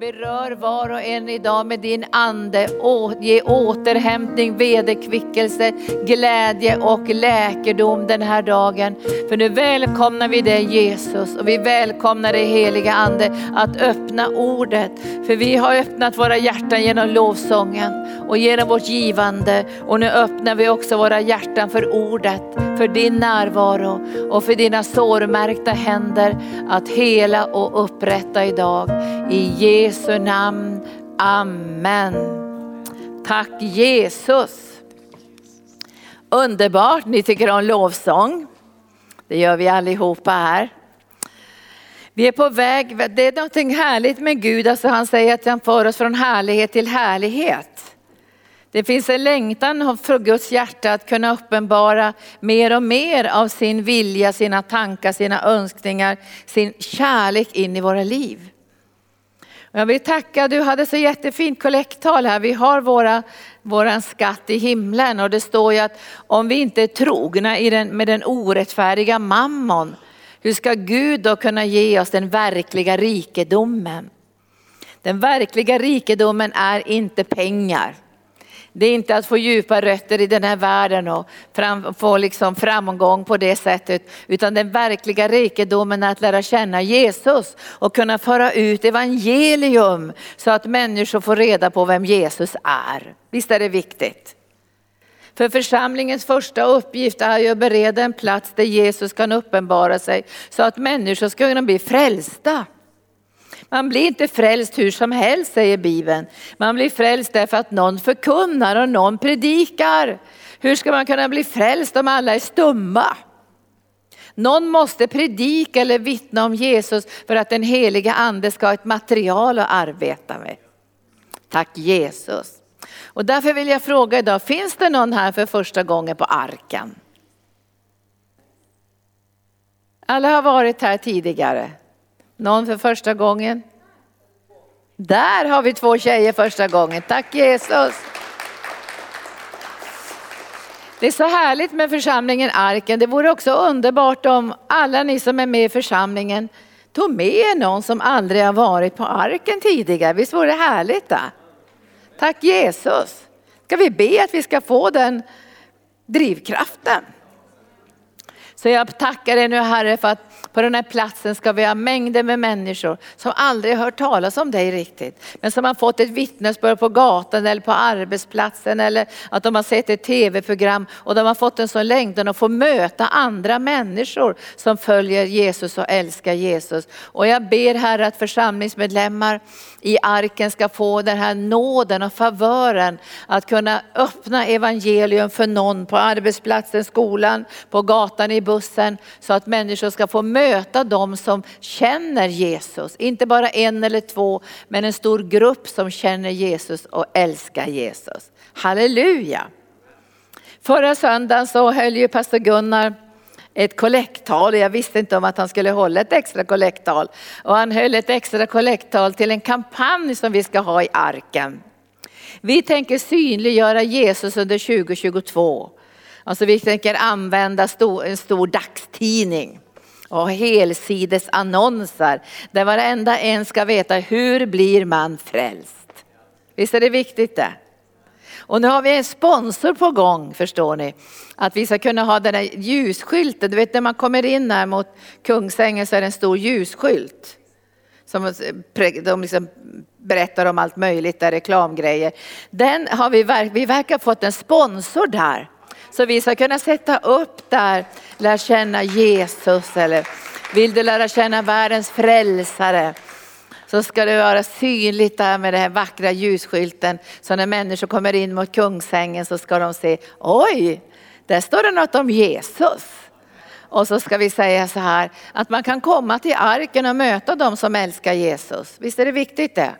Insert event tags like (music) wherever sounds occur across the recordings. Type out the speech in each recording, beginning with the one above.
Berör var och en idag med din ande. Ge återhämtning, vederkvickelse, glädje och läkedom den här dagen. För nu välkomnar vi dig Jesus och vi välkomnar dig heliga ande att öppna ordet. För vi har öppnat våra hjärtan genom lovsången och genom vårt givande. Och nu öppnar vi också våra hjärtan för ordet, för din närvaro och för dina sårmärkta händer att hela och upprätta idag. I Jesu namn. Amen. Tack Jesus. Underbart, ni tycker om lovsång. Det gör vi allihopa här. Vi är på väg, det är någonting härligt med Gud, alltså han säger att han för oss från härlighet till härlighet. Det finns en längtan från Guds hjärta att kunna uppenbara mer och mer av sin vilja, sina tankar, sina önskningar, sin kärlek in i våra liv. Jag vill tacka, du hade så jättefint kollekttal här. Vi har våra, våran skatt i himlen och det står ju att om vi inte är trogna i den, med den orättfärdiga mammon, hur ska Gud då kunna ge oss den verkliga rikedomen? Den verkliga rikedomen är inte pengar. Det är inte att få djupa rötter i den här världen och fram, få liksom framgång på det sättet. Utan den verkliga rikedomen är att lära känna Jesus och kunna föra ut evangelium så att människor får reda på vem Jesus är. Visst är det viktigt? För församlingens första uppgift är ju att bereda en plats där Jesus kan uppenbara sig så att människor ska kunna bli frälsta. Man blir inte frälst hur som helst säger Bibeln. Man blir frälst därför att någon förkunnar och någon predikar. Hur ska man kunna bli frälst om alla är stumma? Någon måste predika eller vittna om Jesus för att den heliga ande ska ha ett material att arbeta med. Tack Jesus. Och därför vill jag fråga idag, finns det någon här för första gången på arken? Alla har varit här tidigare. Någon för första gången? Där har vi två tjejer första gången. Tack Jesus. Det är så härligt med församlingen Arken. Det vore också underbart om alla ni som är med i församlingen tog med någon som aldrig har varit på Arken tidigare. Visst vore det härligt? Då? Tack Jesus. Ska vi be att vi ska få den drivkraften? Så jag tackar dig nu Herre för att på den här platsen ska vi ha mängder med människor som aldrig hört talas om dig riktigt. Men som har fått ett vittnesbörd på gatan eller på arbetsplatsen eller att de har sett ett tv-program och de har fått en sån längtan att få möta andra människor som följer Jesus och älskar Jesus. Och jag ber Herre att församlingsmedlemmar i arken ska få den här nåden och favören att kunna öppna evangelium för någon på arbetsplatsen, skolan, på gatan, i bussen bussen så att människor ska få möta dem som känner Jesus. Inte bara en eller två men en stor grupp som känner Jesus och älskar Jesus. Halleluja! Förra söndagen så höll ju pastor Gunnar ett kollekttal. och Jag visste inte om att han skulle hålla ett extra kollekttal. Och han höll ett extra kollekttal till en kampanj som vi ska ha i arken. Vi tänker synliggöra Jesus under 2022. Alltså vi tänker använda en stor dagstidning och helsidesannonser där varenda en ska veta hur blir man frälst. Visst är det viktigt det? Och nu har vi en sponsor på gång förstår ni. Att vi ska kunna ha den här ljusskylten. Du vet när man kommer in här mot Kungsängen så är det en stor ljusskylt. Som eh, de liksom berättar om allt möjligt, där reklamgrejer. Den har vi, vi verkar ha fått en sponsor där. Så vi ska kunna sätta upp där, lär känna Jesus eller vill du lära känna världens frälsare? så ska det vara synligt där med den här vackra ljusskylten. Så när människor kommer in mot Kungsängen så ska de se, oj, där står det något om Jesus. Och så ska vi säga så här, att man kan komma till arken och möta dem som älskar Jesus. Visst är det viktigt det?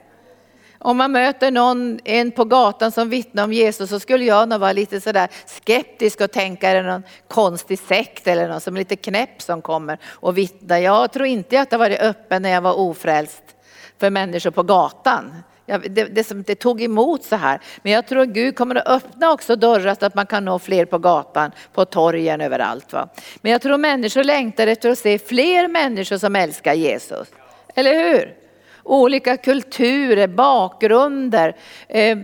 Om man möter någon, en på gatan som vittnar om Jesus så skulle jag nog vara lite sådär skeptisk och tänka är det någon konstig sekt eller någon som är lite knäpp som kommer och vittnar. Jag tror inte att det varit öppen när jag var ofrälst för människor på gatan. Det, det, som det tog emot så här. Men jag tror att Gud kommer att öppna också dörrar så att man kan nå fler på gatan, på torgen, överallt. Va? Men jag tror människor längtar efter att se fler människor som älskar Jesus. Eller hur? Olika kulturer, bakgrunder. Eh,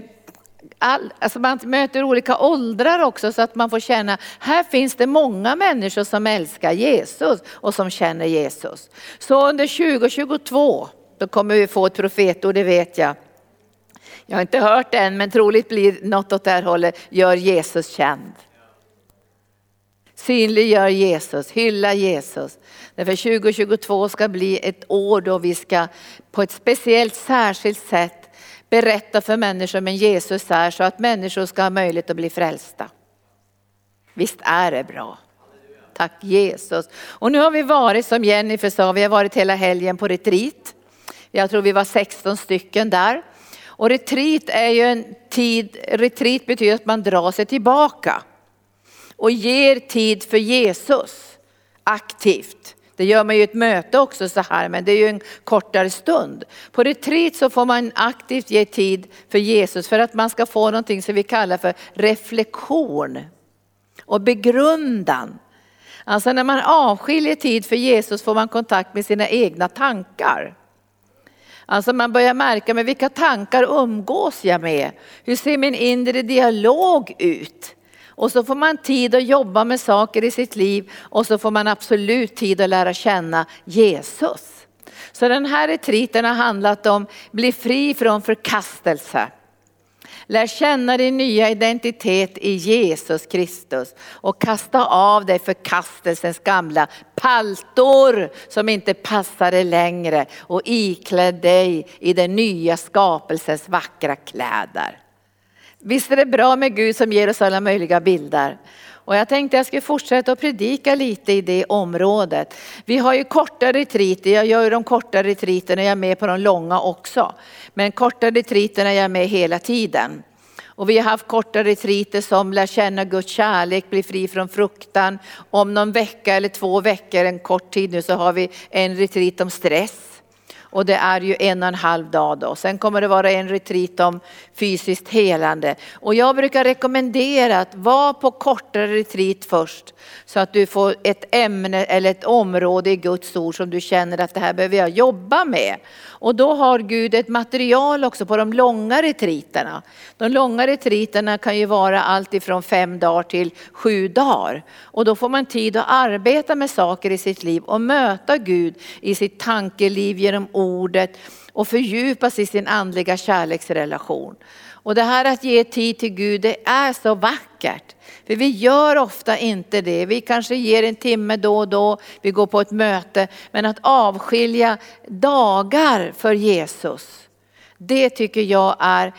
all, alltså man möter olika åldrar också så att man får känna, här finns det många människor som älskar Jesus och som känner Jesus. Så under 2022, då kommer vi få ett profetord, det vet jag. Jag har inte hört det än, men troligt blir något åt det här hållet, gör Jesus känd. Synliggör Jesus, hylla Jesus. Därför 2022 ska bli ett år då vi ska på ett speciellt särskilt sätt berätta för människor vem Jesus är så att människor ska ha möjlighet att bli frälsta. Visst är det bra? Tack Jesus. Och nu har vi varit som Jennifer sa, vi har varit hela helgen på retreat. Jag tror vi var 16 stycken där. Och retreat är ju en tid, retreat betyder att man drar sig tillbaka och ger tid för Jesus aktivt. Det gör man ju ett möte också så här, men det är ju en kortare stund. På retreat så får man aktivt ge tid för Jesus för att man ska få någonting som vi kallar för reflektion och begrundan. Alltså när man avskiljer tid för Jesus får man kontakt med sina egna tankar. Alltså man börjar märka med vilka tankar umgås jag med? Hur ser min inre dialog ut? Och så får man tid att jobba med saker i sitt liv och så får man absolut tid att lära känna Jesus. Så den här retriten har handlat om bli fri från förkastelse. Lär känna din nya identitet i Jesus Kristus och kasta av dig förkastelsens gamla paltor som inte passar dig längre och ikläd dig i den nya skapelsens vackra kläder. Visst är det bra med Gud som ger oss alla möjliga bilder. Och jag tänkte jag skulle fortsätta att predika lite i det området. Vi har ju korta retriter, jag gör ju de korta retriterna, jag är med på de långa också. Men korta retriterna är jag med hela tiden. Och vi har haft korta retriter som lär känna Guds kärlek, bli fri från fruktan. Om någon vecka eller två veckor, en kort tid nu, så har vi en retreat om stress. Och det är ju en och en halv dag då. Sen kommer det vara en retreat om fysiskt helande. Och jag brukar rekommendera att vara på kortare retreat först. Så att du får ett ämne eller ett område i Guds ord som du känner att det här behöver jag jobba med. Och då har Gud ett material också på de långa retriterna. De långa retriterna kan ju vara allt ifrån fem dagar till sju dagar. Och då får man tid att arbeta med saker i sitt liv och möta Gud i sitt tankeliv genom ordet och fördjupas i sin andliga kärleksrelation. Och det här att ge tid till Gud, det är så vackert. För vi gör ofta inte det. Vi kanske ger en timme då och då, vi går på ett möte. Men att avskilja dagar för Jesus, det tycker jag är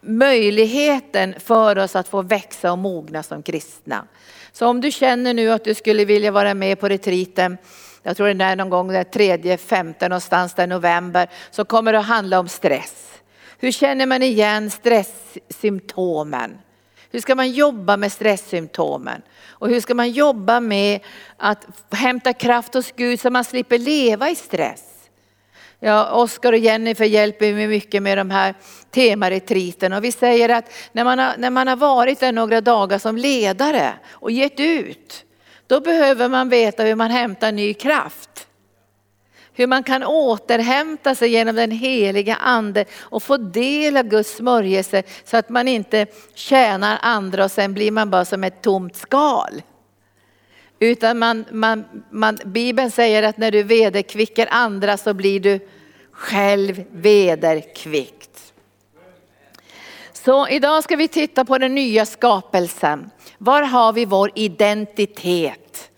möjligheten för oss att få växa och mogna som kristna. Så om du känner nu att du skulle vilja vara med på retriten, jag tror det är någon gång den tredje, femte någonstans där november, så kommer det att handla om stress. Hur känner man igen stresssymptomen? Hur ska man jobba med stresssymptomen? Och hur ska man jobba med att hämta kraft hos Gud så man slipper leva i stress? Ja, Oskar och Jennifer hjälper mig mycket med de här temaretriten och vi säger att när man, har, när man har varit där några dagar som ledare och gett ut, då behöver man veta hur man hämtar ny kraft. Hur man kan återhämta sig genom den heliga ande och få del av Guds smörjelse så att man inte tjänar andra och sen blir man bara som ett tomt skal. Utan man, man, man, Bibeln säger att när du vederkvicker andra så blir du själv vederkvickt. Så idag ska vi titta på den nya skapelsen. Var har vi vår identitet?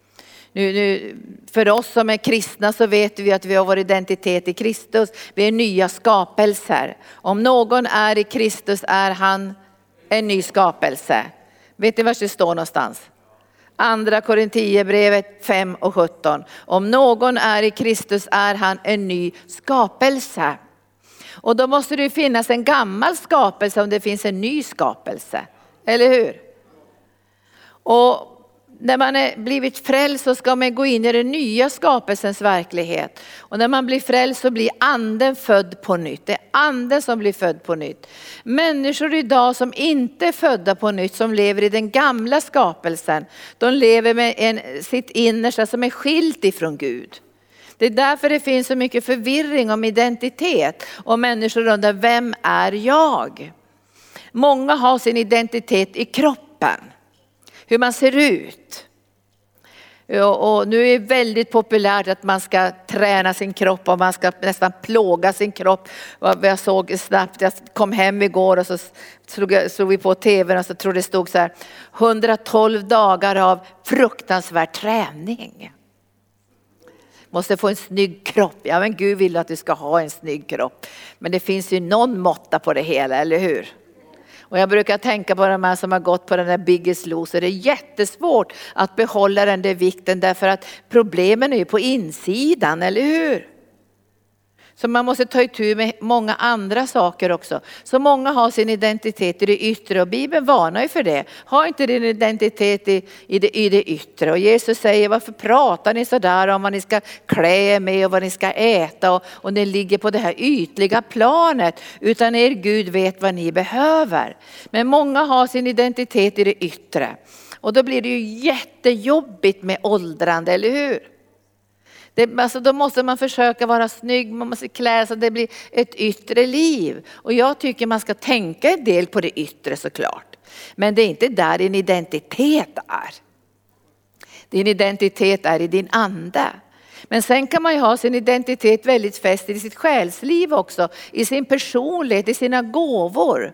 Nu, nu, för oss som är kristna så vet vi att vi har vår identitet i Kristus. Vi är nya skapelser. Om någon är i Kristus är han en ny skapelse. Vet ni var det står någonstans? Andra Korinthierbrevet 5 och 17. Om någon är i Kristus är han en ny skapelse. Och då måste det finnas en gammal skapelse om det finns en ny skapelse. Eller hur? Och när man är blivit frälst så ska man gå in i den nya skapelsens verklighet. Och när man blir frälst så blir anden född på nytt. Det är anden som blir född på nytt. Människor idag som inte är födda på nytt, som lever i den gamla skapelsen, de lever med en, sitt innersta som är skilt ifrån Gud. Det är därför det finns så mycket förvirring om identitet och människor undrar, vem är jag? Många har sin identitet i kroppen, hur man ser ut. Och nu är det väldigt populärt att man ska träna sin kropp och man ska nästan plåga sin kropp. Jag såg snabbt, jag kom hem igår och så slog, vi på tvn och så tror det stod så här 112 dagar av fruktansvärd träning. Måste få en snygg kropp. Ja men Gud vill att du ska ha en snygg kropp. Men det finns ju någon måtta på det hela, eller hur? Och jag brukar tänka på de här som har gått på den där Biggest Loser. Det är jättesvårt att behålla den där vikten därför att problemen är ju på insidan, eller hur? Så man måste ta itu med många andra saker också. Så många har sin identitet i det yttre och Bibeln varnar ju för det. Ha inte din identitet i, i, det, i det yttre. Och Jesus säger varför pratar ni sådär om vad ni ska klä er med och vad ni ska äta och, och ni ligger på det här ytliga planet. Utan er Gud vet vad ni behöver. Men många har sin identitet i det yttre. Och då blir det ju jättejobbigt med åldrande, eller hur? Det, alltså då måste man försöka vara snygg, man måste klä sig, det blir ett yttre liv. Och jag tycker man ska tänka en del på det yttre såklart. Men det är inte där din identitet är. Din identitet är i din ande. Men sen kan man ju ha sin identitet väldigt fäst i sitt själsliv också, i sin personlighet, i sina gåvor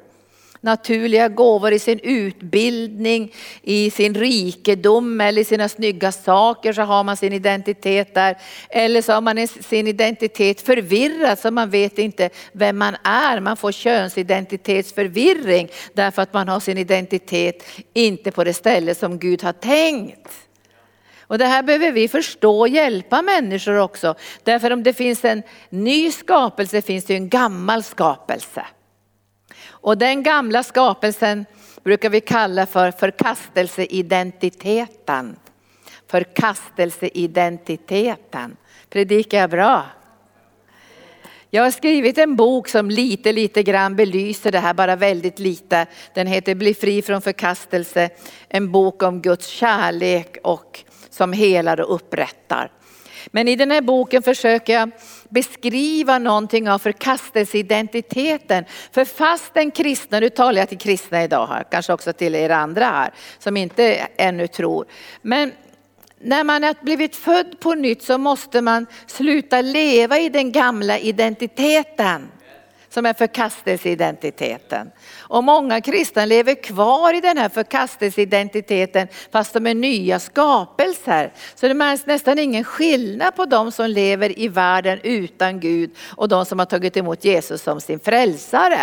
naturliga gåvor i sin utbildning, i sin rikedom eller i sina snygga saker så har man sin identitet där. Eller så har man sin identitet förvirrad så man vet inte vem man är. Man får könsidentitetsförvirring därför att man har sin identitet inte på det ställe som Gud har tänkt. Och det här behöver vi förstå och hjälpa människor också. Därför om det finns en ny skapelse finns det en gammal skapelse. Och den gamla skapelsen brukar vi kalla för förkastelseidentiteten. Förkastelseidentiteten. Predikar jag bra? Jag har skrivit en bok som lite, lite grann belyser det här, bara väldigt lite. Den heter Bli fri från förkastelse. En bok om Guds kärlek och som helar och upprättar. Men i den här boken försöker jag beskriva någonting av förkastelseidentiteten. För fast den kristna, nu talar jag till kristna idag här, kanske också till er andra här som inte ännu tror. Men när man har blivit född på nytt så måste man sluta leva i den gamla identiteten som är förkastelseidentiteten. Och många kristna lever kvar i den här förkastelseidentiteten fast de är nya skapelser. Så det märks nästan ingen skillnad på de som lever i världen utan Gud och de som har tagit emot Jesus som sin frälsare.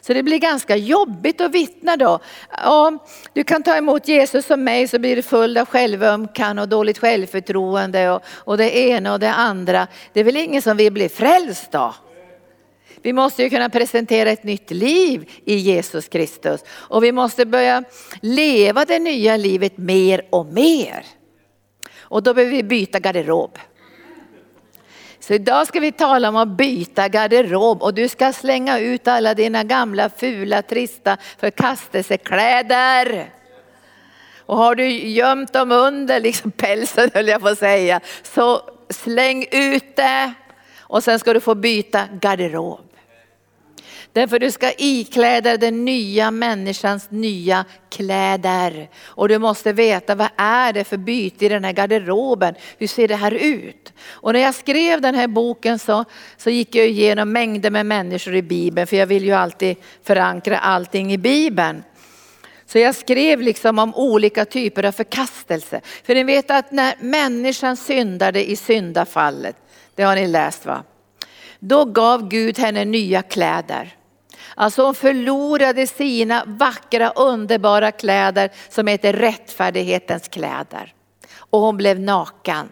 Så det blir ganska jobbigt att vittna då. Om du kan ta emot Jesus som mig så blir du full av självömkan och dåligt självförtroende och, och det ena och det andra. Det är väl ingen som vill bli frälst då? Vi måste ju kunna presentera ett nytt liv i Jesus Kristus och vi måste börja leva det nya livet mer och mer. Och då behöver vi byta garderob. Så idag ska vi tala om att byta garderob och du ska slänga ut alla dina gamla fula trista förkastelsekläder. Och har du gömt dem under liksom pälsen höll jag på att säga, så släng ut det och sen ska du få byta garderob. Därför du ska ikläda den nya människans nya kläder. Och du måste veta vad är det för byte i den här garderoben? Hur ser det här ut? Och när jag skrev den här boken så, så gick jag igenom mängder med människor i Bibeln. För jag vill ju alltid förankra allting i Bibeln. Så jag skrev liksom om olika typer av förkastelse. För ni vet att när människan syndade i syndafallet, det har ni läst va? Då gav Gud henne nya kläder. Alltså hon förlorade sina vackra underbara kläder som heter rättfärdighetens kläder. Och hon blev naken.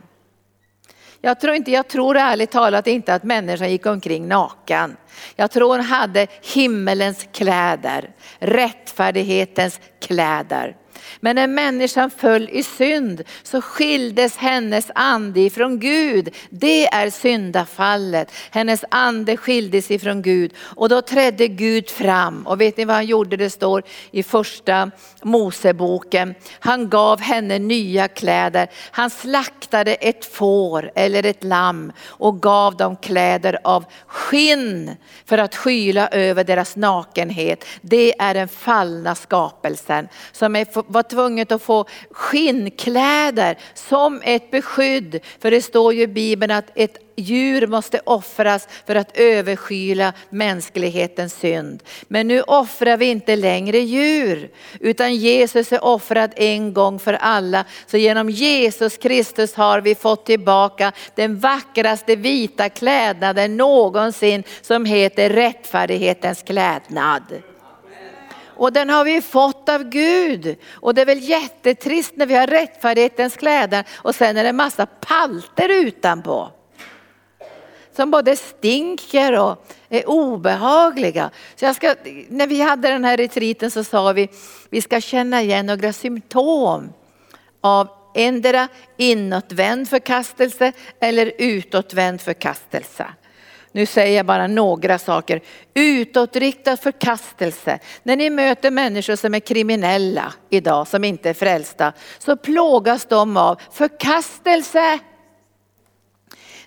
Jag tror inte, jag tror ärligt talat inte att människan gick omkring naken. Jag tror hon hade himmelens kläder, rättfärdighetens kläder. Men när människan föll i synd så skildes hennes ande ifrån Gud. Det är syndafallet. Hennes ande skildes ifrån Gud och då trädde Gud fram. Och vet ni vad han gjorde? Det står i första Moseboken. Han gav henne nya kläder. Han slaktade ett får eller ett lamm och gav dem kläder av skinn för att skyla över deras nakenhet. Det är den fallna skapelsen som är, var tvunget att få skinnkläder som ett beskydd. För det står ju i Bibeln att ett djur måste offras för att överskyla mänsklighetens synd. Men nu offrar vi inte längre djur, utan Jesus är offrad en gång för alla. Så genom Jesus Kristus har vi fått tillbaka den vackraste vita klädnaden någonsin som heter rättfärdighetens klädnad. Och den har vi fått av Gud. Och det är väl jättetrist när vi har rättfärdighetens kläder och sen är det en massa palter utanpå som både stinker och är obehagliga. Så jag ska, när vi hade den här retriten så sa vi, vi ska känna igen några symptom av endera inåtvänd förkastelse eller utåtvänd förkastelse. Nu säger jag bara några saker. Utåtriktad förkastelse. När ni möter människor som är kriminella idag, som inte är frälsta, så plågas de av förkastelse.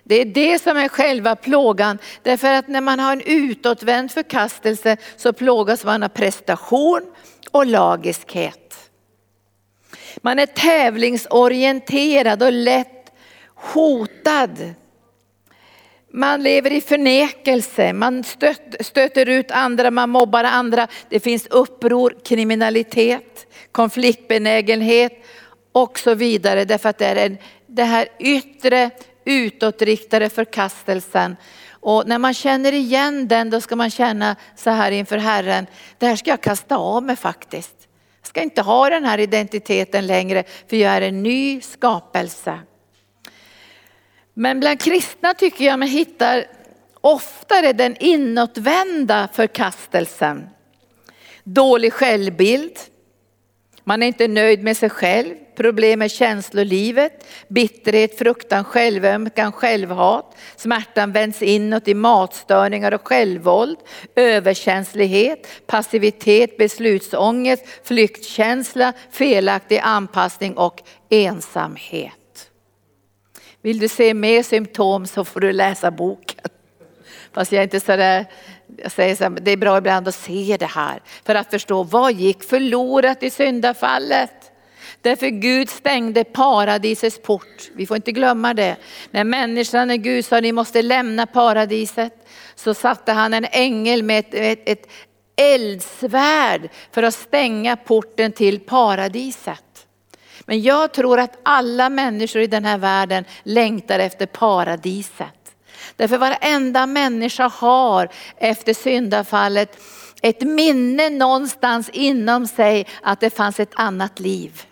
Det är det som är själva plågan. Därför att när man har en utåtvänd förkastelse så plågas man av prestation och lagiskhet. Man är tävlingsorienterad och lätt hotad. Man lever i förnekelse, man stöter ut andra, man mobbar andra. Det finns uppror, kriminalitet, konfliktbenägenhet och så vidare. Därför att det är en, det här yttre utåtriktade förkastelsen. Och när man känner igen den då ska man känna så här inför Herren, det här ska jag kasta av mig faktiskt. Jag ska inte ha den här identiteten längre för jag är en ny skapelse. Men bland kristna tycker jag man hittar oftare den inåtvända förkastelsen. Dålig självbild, man är inte nöjd med sig själv, problem med känslolivet, bitterhet, fruktan, självömkan, självhat. Smärtan vänds inåt i matstörningar och självvåld, överkänslighet, passivitet, beslutsångest, flyktkänsla, felaktig anpassning och ensamhet. Vill du se mer symptom så får du läsa boken. Fast jag är inte sådär jag säger så här, det är bra ibland att se det här för att förstå vad gick förlorat i syndafallet. Därför Gud stängde paradisets port. Vi får inte glömma det. När människan, när Gud sa ni måste lämna paradiset, så satte han en ängel med ett, ett, ett eldsvärd för att stänga porten till paradiset. Men jag tror att alla människor i den här världen längtar efter paradiset. Därför varenda människa har efter syndafallet ett minne någonstans inom sig att det fanns ett annat liv.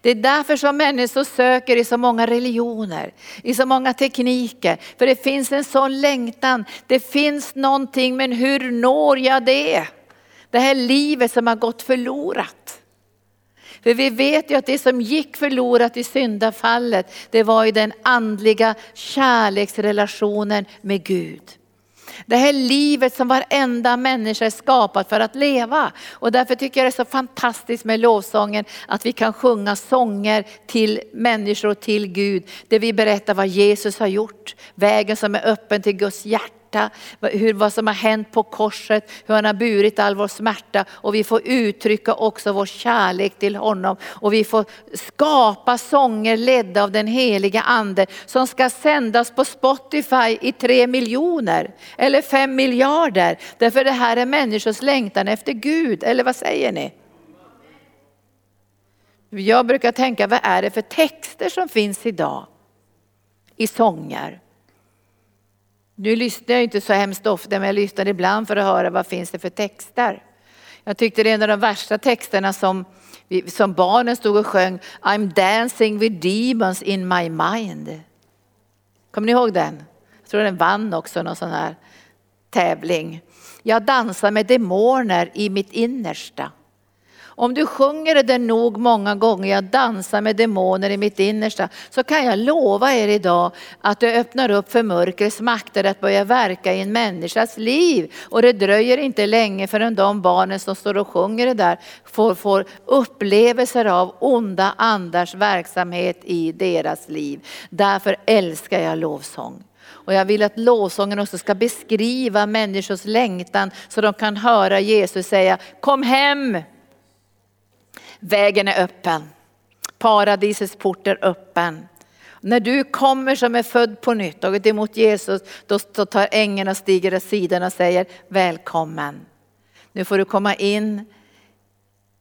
Det är därför som människor söker i så många religioner, i så många tekniker. För det finns en sån längtan. Det finns någonting, men hur når jag det? Det här livet som har gått förlorat. För vi vet ju att det som gick förlorat i syndafallet, det var ju den andliga kärleksrelationen med Gud. Det här livet som varenda människa är skapad för att leva. Och därför tycker jag det är så fantastiskt med lovsången att vi kan sjunga sånger till människor och till Gud. Där vi berättar vad Jesus har gjort. Vägen som är öppen till Guds hjärta smärta, hur, vad som har hänt på korset, hur han har burit all vår smärta och vi får uttrycka också vår kärlek till honom och vi får skapa sånger ledda av den heliga ande som ska sändas på Spotify i tre miljoner eller fem miljarder. Därför det här är människors längtan efter Gud, eller vad säger ni? Jag brukar tänka, vad är det för texter som finns idag i sånger? Nu lyssnar jag inte så hemskt ofta men jag lyssnar ibland för att höra vad finns det för texter. Jag tyckte det är en av de värsta texterna som, som barnen stod och sjöng. I'm dancing with demons in my mind. Kommer ni ihåg den? Jag tror den vann också någon sån här tävling. Jag dansar med demoner i mitt innersta. Om du sjunger det nog många gånger, jag dansar med demoner i mitt innersta, så kan jag lova er idag att det öppnar upp för mörkrets makter att börja verka i en människas liv. Och det dröjer inte länge förrän de barnen som står och sjunger det där får, får upplevelser av onda andars verksamhet i deras liv. Därför älskar jag lovsång. Och jag vill att lovsången också ska beskriva människors längtan så de kan höra Jesus säga, kom hem! Vägen är öppen. Paradisets port är öppen. När du kommer som är född på nytt, tagit emot Jesus, då tar ängeln och stiger åt sidan och säger välkommen. Nu får du komma in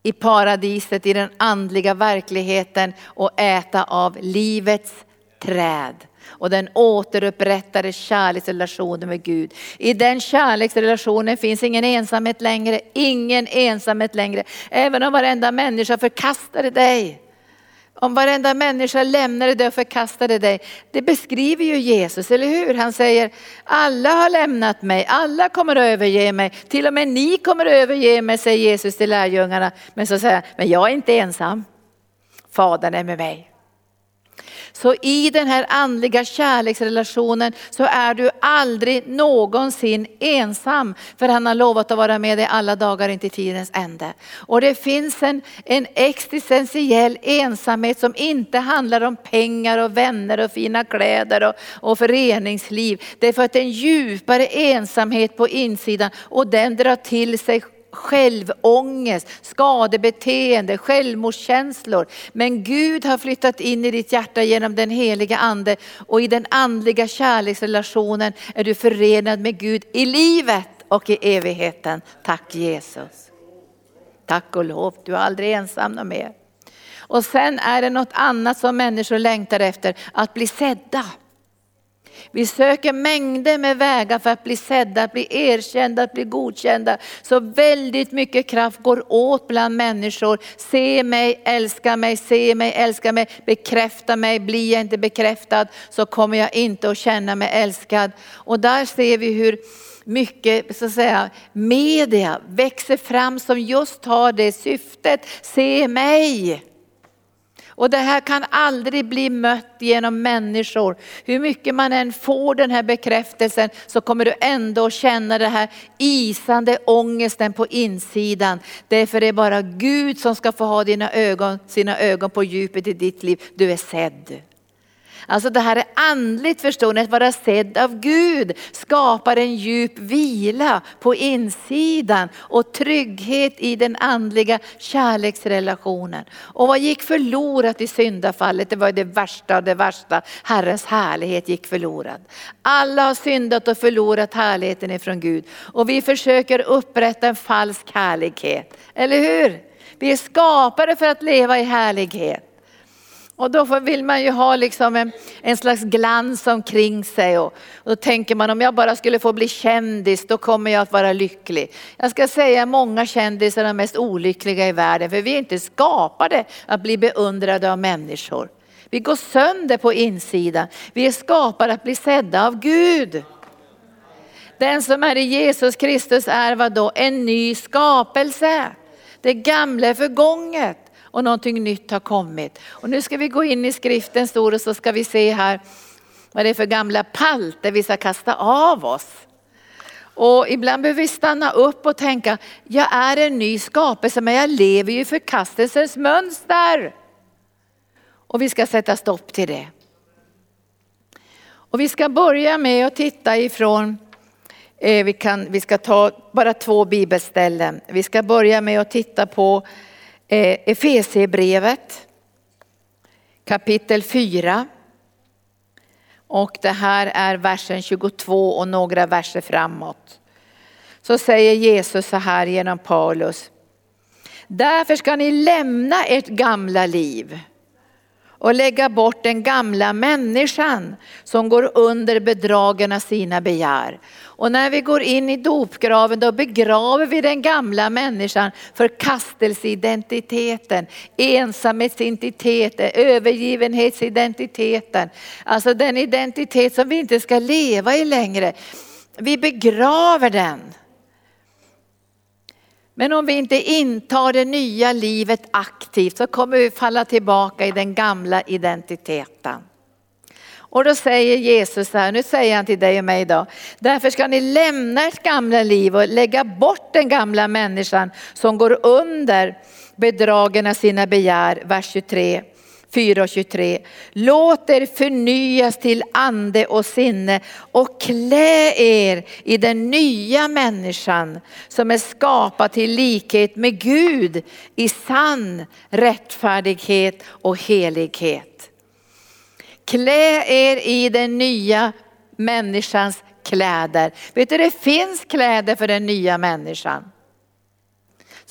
i paradiset, i den andliga verkligheten och äta av livets träd och den återupprättade kärleksrelationen med Gud. I den kärleksrelationen finns ingen ensamhet längre, ingen ensamhet längre. Även om varenda människa förkastade dig. Om varenda människa lämnade dig och förkastade dig. Det beskriver ju Jesus, eller hur? Han säger, alla har lämnat mig, alla kommer att överge mig. Till och med ni kommer att överge mig, säger Jesus till lärjungarna. Men så säger han, men jag är inte ensam. Fadern är med mig. Så i den här andliga kärleksrelationen så är du aldrig någonsin ensam. För han har lovat att vara med dig alla dagar in till tidens ände. Och det finns en, en existentiell ensamhet som inte handlar om pengar och vänner och fina kläder och, och föreningsliv. Det är för att det är en djupare ensamhet på insidan och den drar till sig självångest, skadebeteende, självmordskänslor. Men Gud har flyttat in i ditt hjärta genom den heliga ande och i den andliga kärleksrelationen är du förenad med Gud i livet och i evigheten. Tack Jesus. Tack och lov, du är aldrig ensam mer. Och sen är det något annat som människor längtar efter, att bli sedda. Vi söker mängder med vägar för att bli sedda, att bli erkända, att bli godkända. Så väldigt mycket kraft går åt bland människor. Se mig, älska mig, se mig, älska mig, bekräfta mig. Blir jag inte bekräftad så kommer jag inte att känna mig älskad. Och där ser vi hur mycket så att säga, media växer fram som just har det syftet. Se mig! Och det här kan aldrig bli mött genom människor. Hur mycket man än får den här bekräftelsen så kommer du ändå känna den här isande ångesten på insidan. Därför är det bara Gud som ska få ha dina ögon, sina ögon på djupet i ditt liv. Du är sedd. Alltså det här är andligt förstår ni, att vara sedd av Gud skapar en djup vila på insidan och trygghet i den andliga kärleksrelationen. Och vad gick förlorat i syndafallet? Det var det värsta av det värsta. Herrens härlighet gick förlorad. Alla har syndat och förlorat härligheten ifrån Gud. Och vi försöker upprätta en falsk härlighet. Eller hur? Vi är skapade för att leva i härlighet. Och då vill man ju ha liksom en, en slags glans omkring sig. Och, och då tänker man om jag bara skulle få bli kändis då kommer jag att vara lycklig. Jag ska säga många kändisar är de mest olyckliga i världen för vi är inte skapade att bli beundrade av människor. Vi går sönder på insidan. Vi är skapade att bli sedda av Gud. Den som är i Jesus Kristus är vad då? En ny skapelse. Det gamla är förgånget och någonting nytt har kommit. Och nu ska vi gå in i skriften stor och så ska vi se här vad det är för gamla palter vi ska kasta av oss. Och ibland behöver vi stanna upp och tänka, jag är en ny skapelse men jag lever ju i förkastelsens mönster. Och vi ska sätta stopp till det. Och vi ska börja med att titta ifrån, eh, vi, kan, vi ska ta bara två bibelställen. Vi ska börja med att titta på Eh, Efesierbrevet kapitel 4. Och det här är versen 22 och några verser framåt. Så säger Jesus så här genom Paulus. Därför ska ni lämna ert gamla liv och lägga bort den gamla människan som går under bedragen av sina begär. Och när vi går in i dopgraven då begraver vi den gamla människan, förkastelseidentiteten, ensamhetsidentiteten, övergivenhetsidentiteten. Alltså den identitet som vi inte ska leva i längre. Vi begraver den. Men om vi inte intar det nya livet aktivt så kommer vi falla tillbaka i den gamla identiteten. Och då säger Jesus här, nu säger han till dig och mig idag, därför ska ni lämna ert gamla liv och lägga bort den gamla människan som går under bedragen av sina begär, vers 23. 4 och 23. Låt er förnyas till ande och sinne och klä er i den nya människan som är skapad till likhet med Gud i sann rättfärdighet och helighet. Klä er i den nya människans kläder. Vet du, det finns kläder för den nya människan.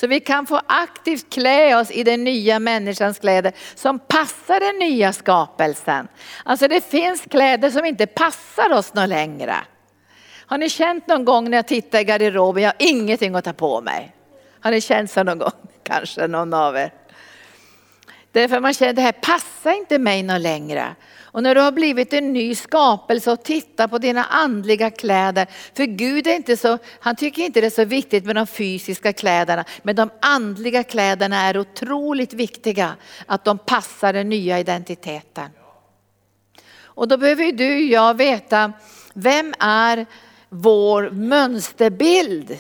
Så vi kan få aktivt klä oss i den nya människans kläder som passar den nya skapelsen. Alltså det finns kläder som inte passar oss någon längre. Har ni känt någon gång när jag tittar i garderoben, jag har ingenting att ta på mig. Har ni känt så någon gång? (laughs) Kanske någon av er. Därför man känner det här passar inte mig någon längre. Och när du har blivit en ny skapelse och tittar på dina andliga kläder. För Gud är inte så, han tycker inte det är så viktigt med de fysiska kläderna. Men de andliga kläderna är otroligt viktiga. Att de passar den nya identiteten. Och då behöver du och jag veta, vem är vår mönsterbild?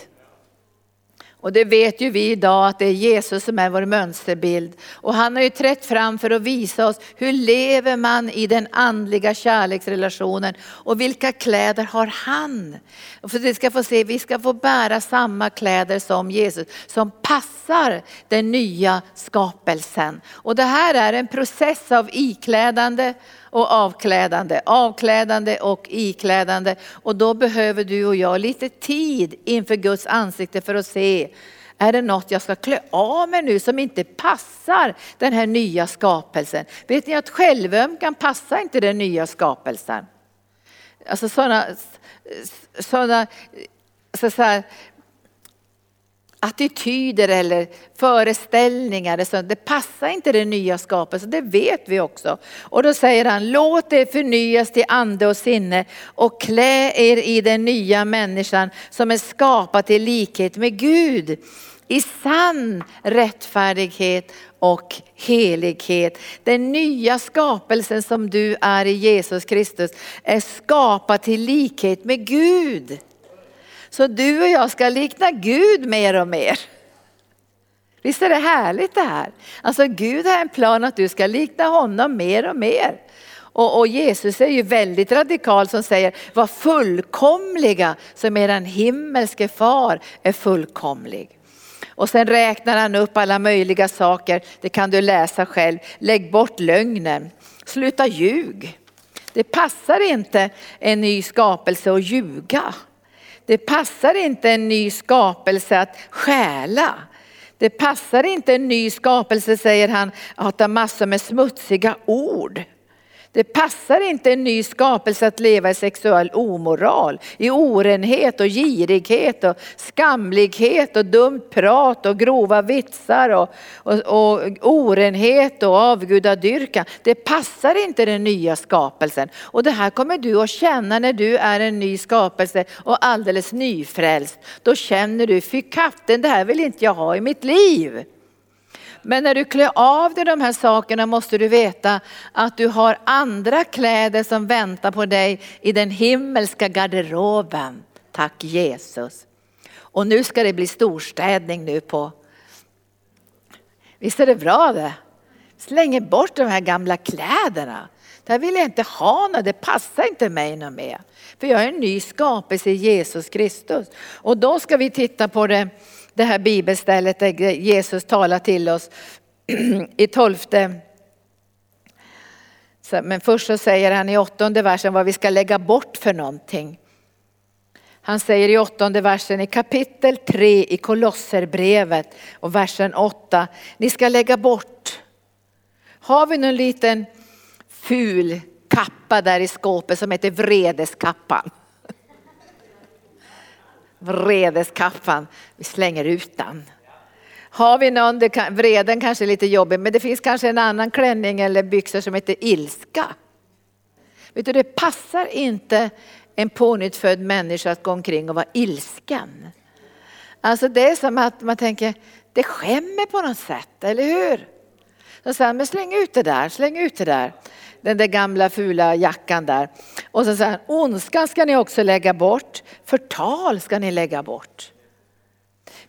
Och det vet ju vi idag att det är Jesus som är vår mönsterbild. Och han har ju trätt fram för att visa oss hur lever man i den andliga kärleksrelationen och vilka kläder har han? Och för att vi ska få se, vi ska få bära samma kläder som Jesus som passar den nya skapelsen. Och det här är en process av iklädande och avklädande, avklädande och iklädande. Och då behöver du och jag lite tid inför Guds ansikte för att se, är det något jag ska klä av mig nu som inte passar den här nya skapelsen? Vet ni att självömkan passar inte den nya skapelsen? Alltså sådana, sådana så, så här, attityder eller föreställningar. Det passar inte den nya skapelsen, det vet vi också. Och då säger han, låt er förnyas till ande och sinne och klä er i den nya människan som är skapad i likhet med Gud i sann rättfärdighet och helighet. Den nya skapelsen som du är i Jesus Kristus är skapad till likhet med Gud. Så du och jag ska likna Gud mer och mer. Visst är det härligt det här? Alltså Gud har en plan att du ska likna honom mer och mer. Och, och, Jesus är ju väldigt radikal som säger, var fullkomliga som eran himmelske far är fullkomlig. Och sen räknar han upp alla möjliga saker, det kan du läsa själv. Lägg bort lögnen, sluta ljug. Det passar inte en ny skapelse att ljuga. Det passar inte en ny skapelse att stjäla. Det passar inte en ny skapelse, säger han, att ha massor med smutsiga ord. Det passar inte en ny skapelse att leva i sexuell omoral, i orenhet och girighet och skamlighet och dumt prat och grova vitsar och, och, och orenhet och avgudadyrkan. Det passar inte den nya skapelsen. Och det här kommer du att känna när du är en ny skapelse och alldeles nyfrälst. Då känner du, fy katten det här vill inte jag ha i mitt liv. Men när du klär av dig de här sakerna måste du veta att du har andra kläder som väntar på dig i den himmelska garderoben. Tack Jesus. Och nu ska det bli storstädning nu på. Visst är det bra det? Slänger bort de här gamla kläderna. Det här vill jag inte ha, något, det passar inte mig något mer. För jag är en ny skapelse i Jesus Kristus. Och då ska vi titta på det det här bibelstället där Jesus talar till oss i tolfte. Men först så säger han i åttonde versen vad vi ska lägga bort för någonting. Han säger i åttonde versen i kapitel 3 i Kolosserbrevet och versen 8. Ni ska lägga bort. Har vi någon liten ful kappa där i skåpet som heter vredeskappan? Vredeskaffan, vi slänger ut den. Har vi någon, det kan, vreden kanske är lite jobbig, men det finns kanske en annan klänning eller byxor som heter ilska. Vet du, det passar inte en pånyttfödd människa att gå omkring och vara ilsken. Alltså det är som att man tänker, det skämmer på något sätt, eller hur? Så säger han, men släng ut det där, släng ut det där. Den där gamla fula jackan där. Och så säger han, ondskan ska ni också lägga bort, förtal ska ni lägga bort.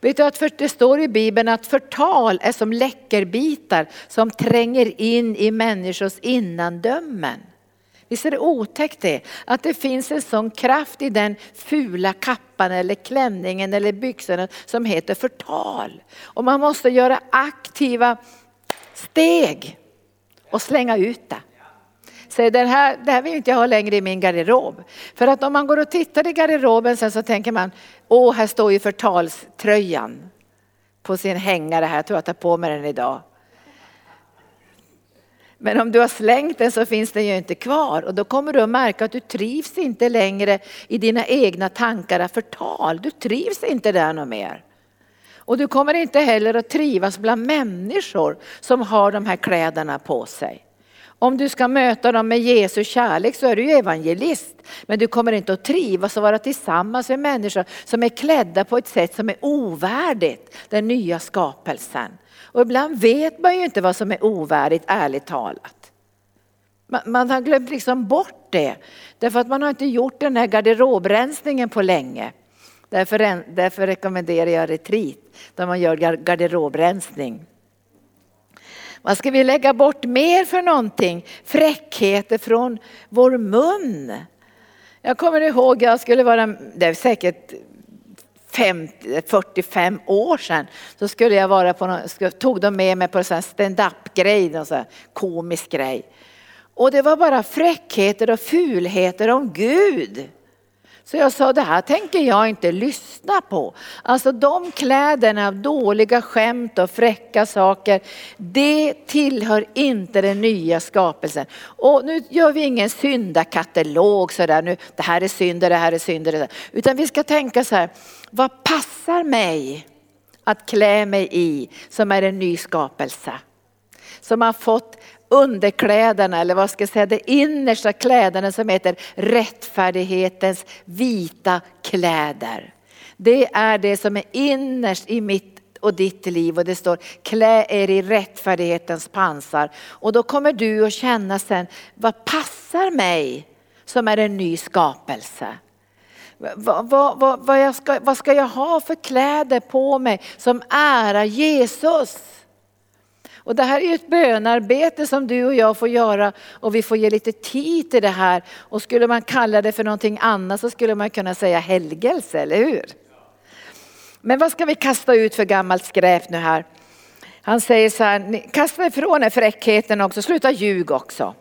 Vet du att för, det står i Bibeln att förtal är som läckerbitar som tränger in i människors innandömen. Visst är det otäckt det? Att det finns en sån kraft i den fula kappan eller klänningen eller byxorna som heter förtal. Och man måste göra aktiva steg och slänga ut det säger det här, det här vill inte jag ha längre i min garderob. För att om man går och tittar i garderoben sen så tänker man, åh här står ju förtalströjan på sin hängare här, jag tror jag tar på mig den idag. Men om du har slängt den så finns den ju inte kvar och då kommer du att märka att du trivs inte längre i dina egna tankar av förtal. Du trivs inte där något mer. Och du kommer inte heller att trivas bland människor som har de här kläderna på sig. Om du ska möta dem med Jesu kärlek så är du ju evangelist. Men du kommer inte att trivas och vara tillsammans med människor som är klädda på ett sätt som är ovärdigt den nya skapelsen. Och ibland vet man ju inte vad som är ovärdigt, ärligt talat. Man, man har glömt liksom bort det. Därför att man har inte gjort den här garderobrensningen på länge. Därför, därför rekommenderar jag retreat där man gör garderobrensning. Vad ska vi lägga bort mer för någonting? Fräckheter från vår mun. Jag kommer ihåg, jag skulle vara, det är säkert 50, 45 år sedan så skulle jag vara på någon, tog de med mig på en stand-up grej, någon sån komisk grej. Och det var bara fräckheter och fulheter om Gud. Så jag sa, det här tänker jag inte lyssna på. Alltså de kläderna av dåliga skämt och fräcka saker, det tillhör inte den nya skapelsen. Och nu gör vi ingen syndakatalog sådär, nu, det här är synder, det här är synder. Utan vi ska tänka så här, vad passar mig att klä mig i som är en ny skapelse? Som har fått underkläderna eller vad ska jag säga, det innersta kläderna som heter rättfärdighetens vita kläder. Det är det som är innerst i mitt och ditt liv och det står klä er i rättfärdighetens pansar. Och då kommer du att känna sen, vad passar mig som är en ny skapelse? Vad, vad, vad, ska, vad ska jag ha för kläder på mig som ärar Jesus? Och det här är ju ett bönarbete som du och jag får göra och vi får ge lite tid till det här. Och skulle man kalla det för någonting annat så skulle man kunna säga helgelse, eller hur? Men vad ska vi kasta ut för gammalt skräp nu här? Han säger så här, kasta ifrån er fräckheten också, sluta ljug också.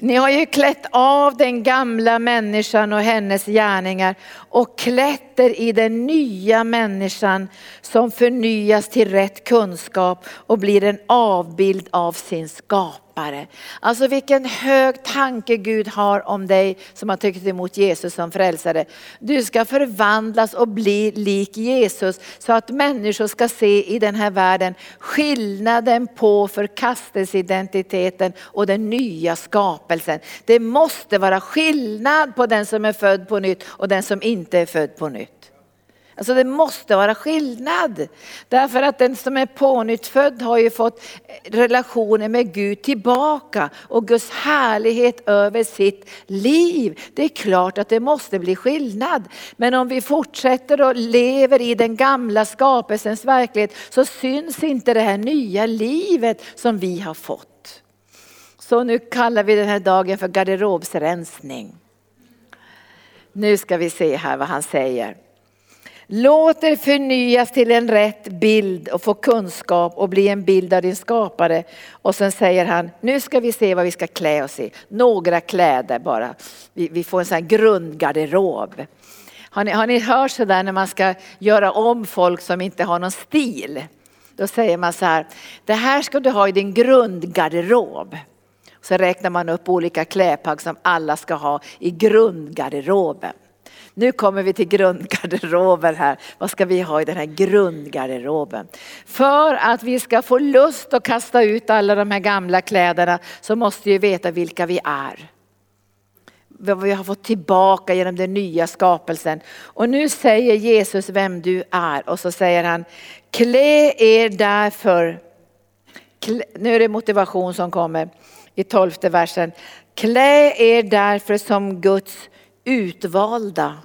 Ni har ju klätt av den gamla människan och hennes gärningar och klätt sätter i den nya människan som förnyas till rätt kunskap och blir en avbild av sin skapare skapare. Alltså vilken hög tanke Gud har om dig som har tagit emot Jesus som frälsare. Du ska förvandlas och bli lik Jesus så att människor ska se i den här världen skillnaden på förkastelseidentiteten och den nya skapelsen. Det måste vara skillnad på den som är född på nytt och den som inte är född på nytt. Alltså det måste vara skillnad. Därför att den som är pånyttfödd har ju fått relationen med Gud tillbaka och Guds härlighet över sitt liv. Det är klart att det måste bli skillnad. Men om vi fortsätter och lever i den gamla skapelsens verklighet så syns inte det här nya livet som vi har fått. Så nu kallar vi den här dagen för garderobsrensning. Nu ska vi se här vad han säger. Låt er förnyas till en rätt bild och få kunskap och bli en bild av din skapare. Och sen säger han, nu ska vi se vad vi ska klä oss i. Några kläder bara. Vi, vi får en sån här grundgarderob. Har ni, har ni hört sådär när man ska göra om folk som inte har någon stil? Då säger man så här, det här ska du ha i din grundgarderob. Så räknar man upp olika klädplagg som alla ska ha i grundgarderoben. Nu kommer vi till grundgarderoben här. Vad ska vi ha i den här grundgarderoben? För att vi ska få lust att kasta ut alla de här gamla kläderna så måste vi veta vilka vi är. vad vi har fått tillbaka genom den nya skapelsen. Och nu säger Jesus vem du är och så säger han, klä er därför, nu är det motivation som kommer i tolfte versen, klä er därför som Guds utvalda.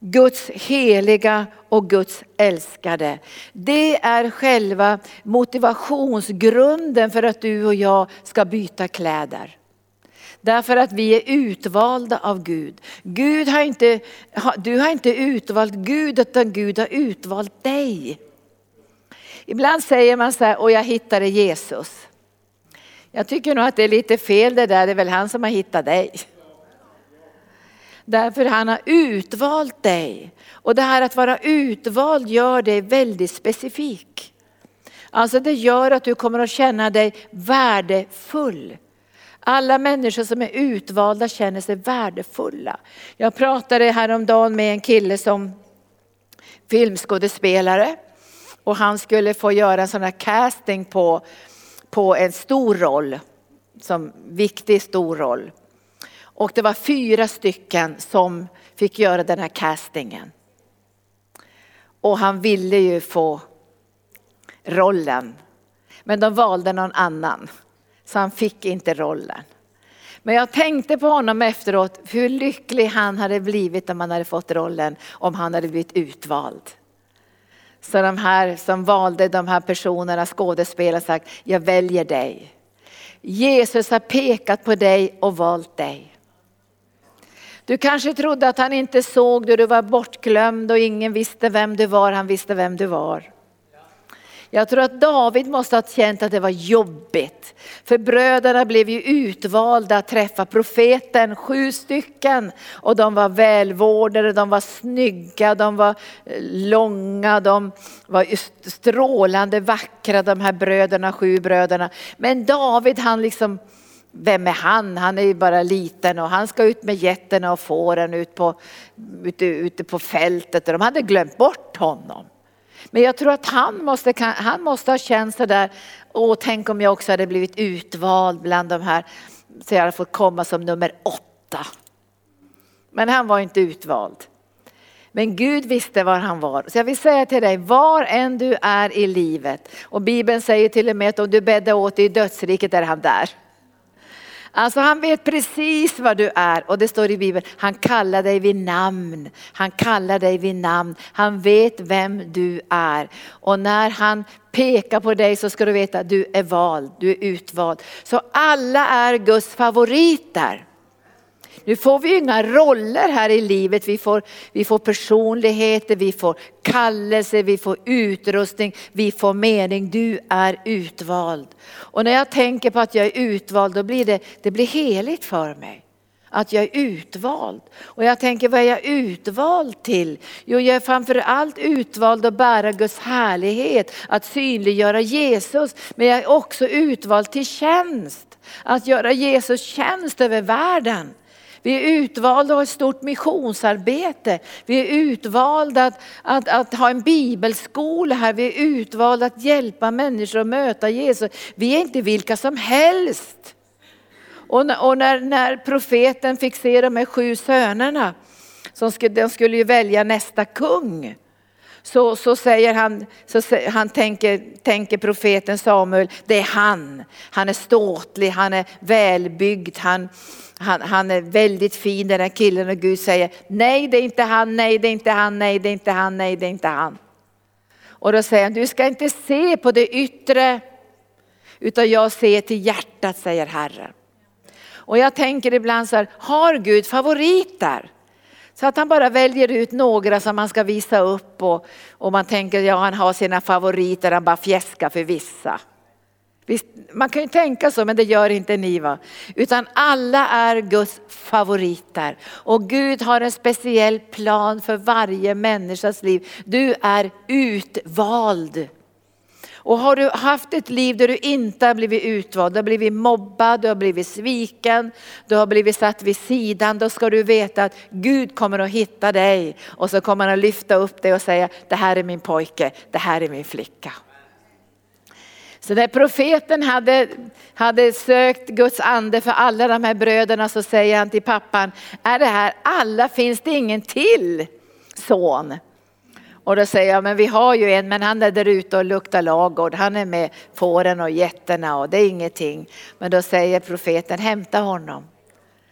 Guds heliga och Guds älskade. Det är själva motivationsgrunden för att du och jag ska byta kläder. Därför att vi är utvalda av Gud. Gud har inte, du har inte utvalt Gud utan Gud har utvalt dig. Ibland säger man så här, och jag hittade Jesus. Jag tycker nog att det är lite fel det där, det är väl han som har hittat dig. Därför han har utvalt dig. Och det här att vara utvald gör dig väldigt specifik. Alltså det gör att du kommer att känna dig värdefull. Alla människor som är utvalda känner sig värdefulla. Jag pratade häromdagen med en kille som filmskådespelare och han skulle få göra en sån här casting på, på en stor roll, som viktig stor roll. Och det var fyra stycken som fick göra den här castingen. Och han ville ju få rollen. Men de valde någon annan. Så han fick inte rollen. Men jag tänkte på honom efteråt, hur lycklig han hade blivit om han hade fått rollen, om han hade blivit utvald. Så de här som valde de här personerna, skådespelare, sagt, jag väljer dig. Jesus har pekat på dig och valt dig. Du kanske trodde att han inte såg dig, du var bortglömd och ingen visste vem du var, han visste vem du var. Jag tror att David måste ha känt att det var jobbigt. För bröderna blev ju utvalda att träffa profeten, sju stycken. Och de var välvårdade, de var snygga, de var eh, långa, de var strålande vackra de här bröderna, sju bröderna. Men David han liksom vem är han? Han är ju bara liten och han ska ut med getterna och fåren ut på, ute, ute på fältet och de hade glömt bort honom. Men jag tror att han måste, han måste ha känt sådär, åh tänk om jag också hade blivit utvald bland de här, så jag hade fått komma som nummer åtta. Men han var inte utvald. Men Gud visste var han var. Så jag vill säga till dig, var än du är i livet, och Bibeln säger till och med att om du bäddar åt dig i dödsriket är han där. Alltså han vet precis vad du är och det står i Bibeln, han kallar dig vid namn. Han kallar dig vid namn. Han vet vem du är. Och när han pekar på dig så ska du veta att du är vald, du är utvald. Så alla är Guds favoriter. Nu får vi inga roller här i livet. Vi får, vi får personligheter, vi får kallelse, vi får utrustning, vi får mening. Du är utvald. Och när jag tänker på att jag är utvald då blir det, det blir heligt för mig. Att jag är utvald. Och jag tänker vad är jag utvald till? Jo jag är framförallt utvald att bära Guds härlighet, att synliggöra Jesus. Men jag är också utvald till tjänst. Att göra Jesus tjänst över världen. Vi är utvalda att ha ett stort missionsarbete. Vi är utvalda att, att, att, ha en bibelskola här. Vi är utvalda att hjälpa människor att möta Jesus. Vi är inte vilka som helst. Och, när, och när, när profeten fick se de här sju sönerna, som skulle, de skulle ju välja nästa kung. Så, så säger han, så han tänker, tänker profeten Samuel, det är han. Han är ståtlig, han är välbyggd, han, han, han är väldigt fin den här killen och Gud säger nej det är inte han, nej det är inte han, nej det är inte han, nej det är inte han. Och då säger han, du ska inte se på det yttre utan jag ser till hjärtat säger Herren. Och jag tänker ibland så här, har Gud favoriter? Så att han bara väljer ut några som han ska visa upp och, och man tänker ja han har sina favoriter, han bara fjäskar för vissa. Visst, man kan ju tänka så men det gör inte ni va. Utan alla är Guds favoriter. Och Gud har en speciell plan för varje människas liv. Du är utvald. Och har du haft ett liv där du inte har blivit utvald, du har blivit mobbad, du har blivit sviken, du har blivit satt vid sidan, då ska du veta att Gud kommer att hitta dig och så kommer han att lyfta upp dig och säga, det här är min pojke, det här är min flicka. Så när profeten hade, hade sökt Guds ande för alla de här bröderna så säger han till pappan, är det här alla, finns det ingen till son? Och då säger jag, men vi har ju en, men han är där ute och luktar lagård. Han är med fåren och getterna och det är ingenting. Men då säger profeten, hämta honom.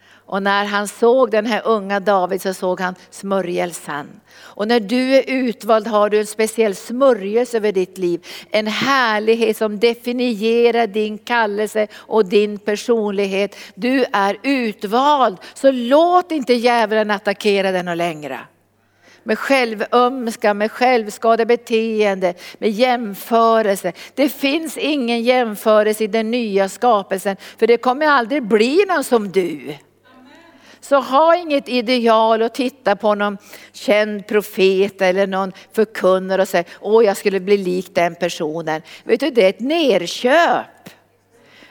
Och när han såg den här unga David så såg han smörjelsen. Och när du är utvald har du en speciell smörjelse över ditt liv. En härlighet som definierar din kallelse och din personlighet. Du är utvald, så låt inte djävulen attackera dig längre med självömskan, med självskadebeteende, med jämförelse. Det finns ingen jämförelse i den nya skapelsen för det kommer aldrig bli någon som du. Så ha inget ideal och titta på någon känd profet eller någon förkunnare och säga, åh jag skulle bli lik den personen. Vet du, det är ett nerköp.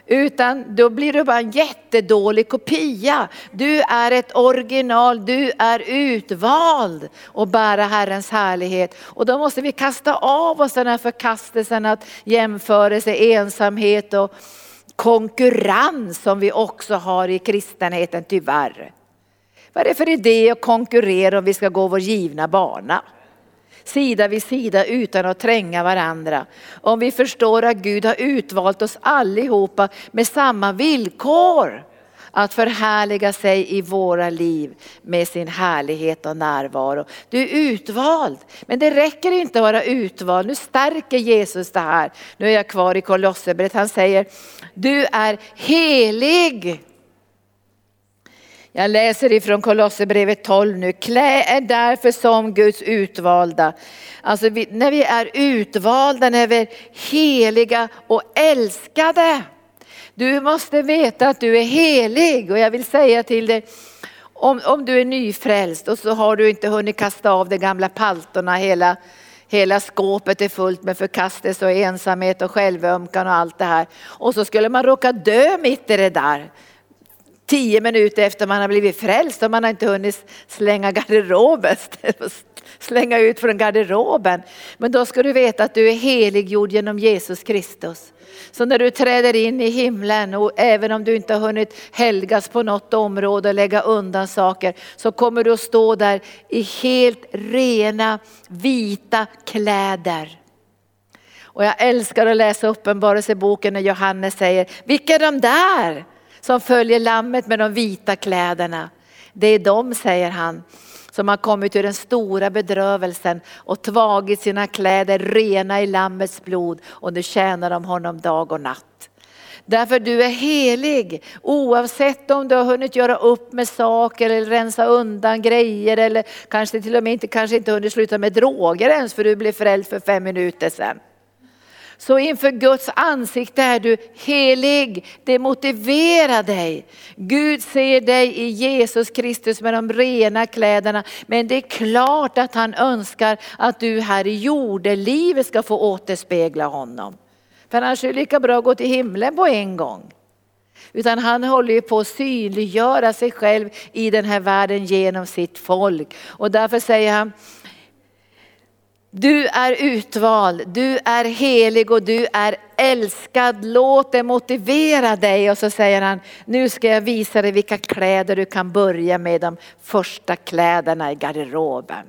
Utan då blir du bara en jättedålig kopia. Du är ett original, du är utvald och bära Herrens härlighet. Och då måste vi kasta av oss den här förkastelsen att jämförelse, ensamhet och konkurrens som vi också har i kristenheten tyvärr. Vad är det för idé att konkurrera om vi ska gå vår givna bana? Sida vid sida utan att tränga varandra. Om vi förstår att Gud har utvalt oss allihopa med samma villkor att förhärliga sig i våra liv med sin härlighet och närvaro. Du är utvald, men det räcker inte att vara utvald. Nu stärker Jesus det här. Nu är jag kvar i Kolosserbrevet. Han säger, du är helig jag läser ifrån Kolosserbrevet 12 nu. Klä er därför som Guds utvalda. Alltså vi, när vi är utvalda, när vi är heliga och älskade. Du måste veta att du är helig och jag vill säga till dig om, om du är nyfrälst och så har du inte hunnit kasta av de gamla paltorna hela Hela skåpet är fullt med förkastelse och ensamhet och självömkan och allt det här. Och så skulle man råka dö mitt i det där tio minuter efter man har blivit frälst och man har inte hunnit slänga garderoben, (laughs) slänga ut från garderoben. Men då ska du veta att du är heliggjord genom Jesus Kristus. Så när du träder in i himlen och även om du inte har hunnit helgas på något område och lägga undan saker så kommer du att stå där i helt rena vita kläder. Och jag älskar att läsa uppenbarelseboken när Johannes säger, vilka är de där? Som följer lammet med de vita kläderna. Det är de, säger han, som har kommit ur den stora bedrövelsen och tvagit sina kläder rena i lammets blod och nu tjänar de honom dag och natt. Därför du är helig oavsett om du har hunnit göra upp med saker eller rensa undan grejer eller kanske till och med inte, kanske inte hunnit sluta med droger ens för du blev frälst för fem minuter sedan. Så inför Guds ansikte är du helig. Det motiverar dig. Gud ser dig i Jesus Kristus med de rena kläderna. Men det är klart att han önskar att du här i jordelivet ska få återspegla honom. För annars är det lika bra att gå till himlen på en gång. Utan han håller ju på att synliggöra sig själv i den här världen genom sitt folk. Och därför säger han, du är utvald, du är helig och du är älskad. Låt det motivera dig. Och så säger han, nu ska jag visa dig vilka kläder du kan börja med, de första kläderna i garderoben.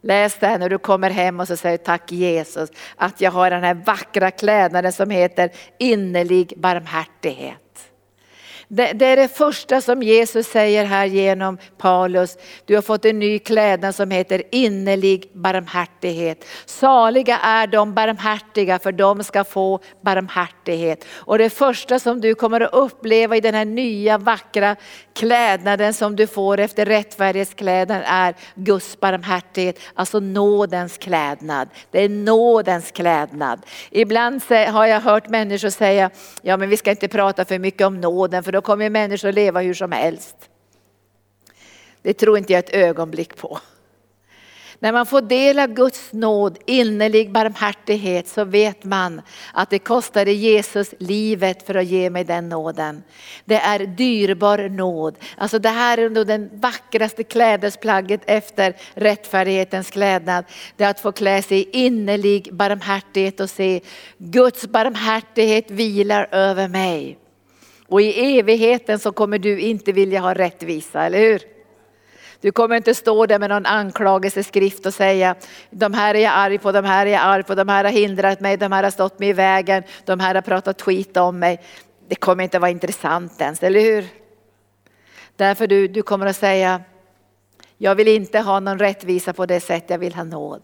Läs det här när du kommer hem och så säger tack Jesus att jag har den här vackra klädnaden som heter innerlig barmhärtighet. Det, det, är det första som Jesus säger här genom Paulus. Du har fått en ny klädnad som heter innerlig barmhärtighet. Saliga är de barmhärtiga för de ska få barmhärtighet. Och det första som du kommer att uppleva i den här nya vackra klädnaden som du får efter rättfärdighetsklädnaden är Guds barmhärtighet, alltså nådens klädnad. Det är nådens klädnad. Ibland har jag hört människor säga, ja men vi ska inte prata för mycket om nåden för då kommer människor leva hur som helst. Det tror inte jag ett ögonblick på. När man får del av Guds nåd, innerlig barmhärtighet, så vet man att det kostade Jesus livet för att ge mig den nåden. Det är dyrbar nåd. Alltså det här är nog den vackraste klädesplagget efter rättfärdighetens klädnad. Det är att få klä sig i innerlig barmhärtighet och se Guds barmhärtighet vilar över mig. Och i evigheten så kommer du inte vilja ha rättvisa, eller hur? Du kommer inte stå där med någon anklagelseskrift och säga, de här är jag arg på, de här är jag arg på, de här har hindrat mig, de här har stått mig i vägen, de här har pratat skit om mig. Det kommer inte vara intressant ens, eller hur? Därför du, du kommer att säga, jag vill inte ha någon rättvisa på det sätt jag vill ha nåd.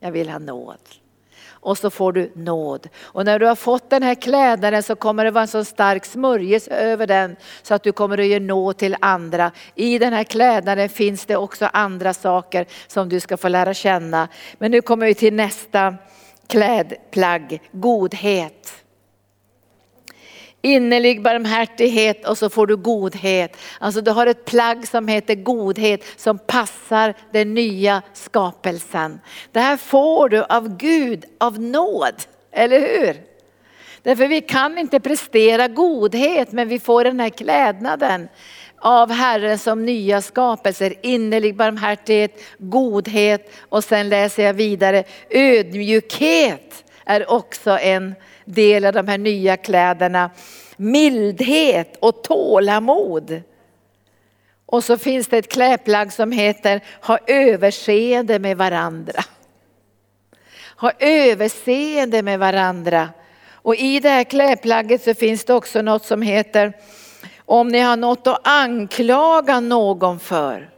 Jag vill ha nåd och så får du nåd. Och när du har fått den här klädnaden så kommer det vara en så stark smörjelse över den så att du kommer att ge nåd till andra. I den här klädnaden finns det också andra saker som du ska få lära känna. Men nu kommer vi till nästa klädplagg, godhet innerlig barmhärtighet och så får du godhet. Alltså du har ett plagg som heter godhet som passar den nya skapelsen. Det här får du av Gud, av nåd, eller hur? Därför vi kan inte prestera godhet men vi får den här klädnaden av Herren som nya skapelser, innerlig barmhärtighet, godhet och sen läser jag vidare ödmjukhet är också en del av de här nya kläderna. Mildhet och tålamod. Och så finns det ett klädplagg som heter ha överseende med varandra. Ha överseende med varandra. Och i det här klädplagget så finns det också något som heter om ni har något att anklaga någon för.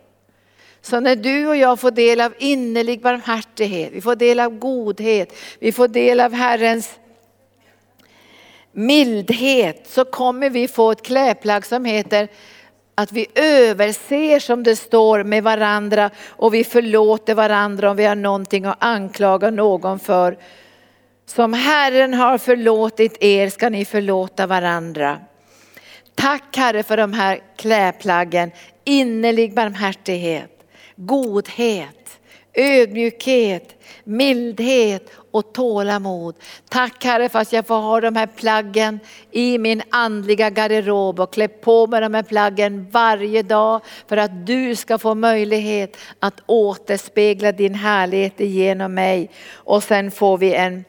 Så när du och jag får del av innerlig barmhärtighet, vi får del av godhet, vi får del av Herrens mildhet så kommer vi få ett klädplagg som heter att vi överser som det står med varandra och vi förlåter varandra om vi har någonting att anklaga någon för. Som Herren har förlåtit er ska ni förlåta varandra. Tack Herre för de här klädplaggen, innerlig barmhärtighet, godhet, ödmjukhet, mildhet och tålamod. Tack Herre för att jag får ha de här plaggen i min andliga garderob och klä på mig de här plaggen varje dag för att du ska få möjlighet att återspegla din härlighet genom mig. Och sen får vi en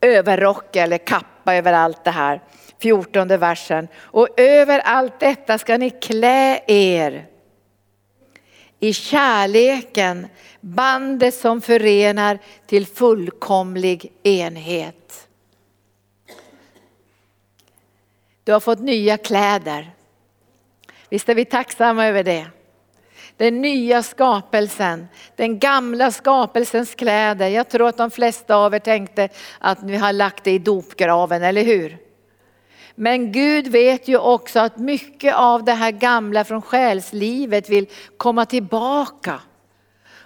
överrock eller kappa över allt det här. 14 versen. Och över allt detta ska ni klä er i kärleken bandet som förenar till fullkomlig enhet. Du har fått nya kläder. Visst är vi tacksamma över det? Den nya skapelsen, den gamla skapelsens kläder. Jag tror att de flesta av er tänkte att ni har lagt det i dopgraven, eller hur? Men Gud vet ju också att mycket av det här gamla från själslivet vill komma tillbaka.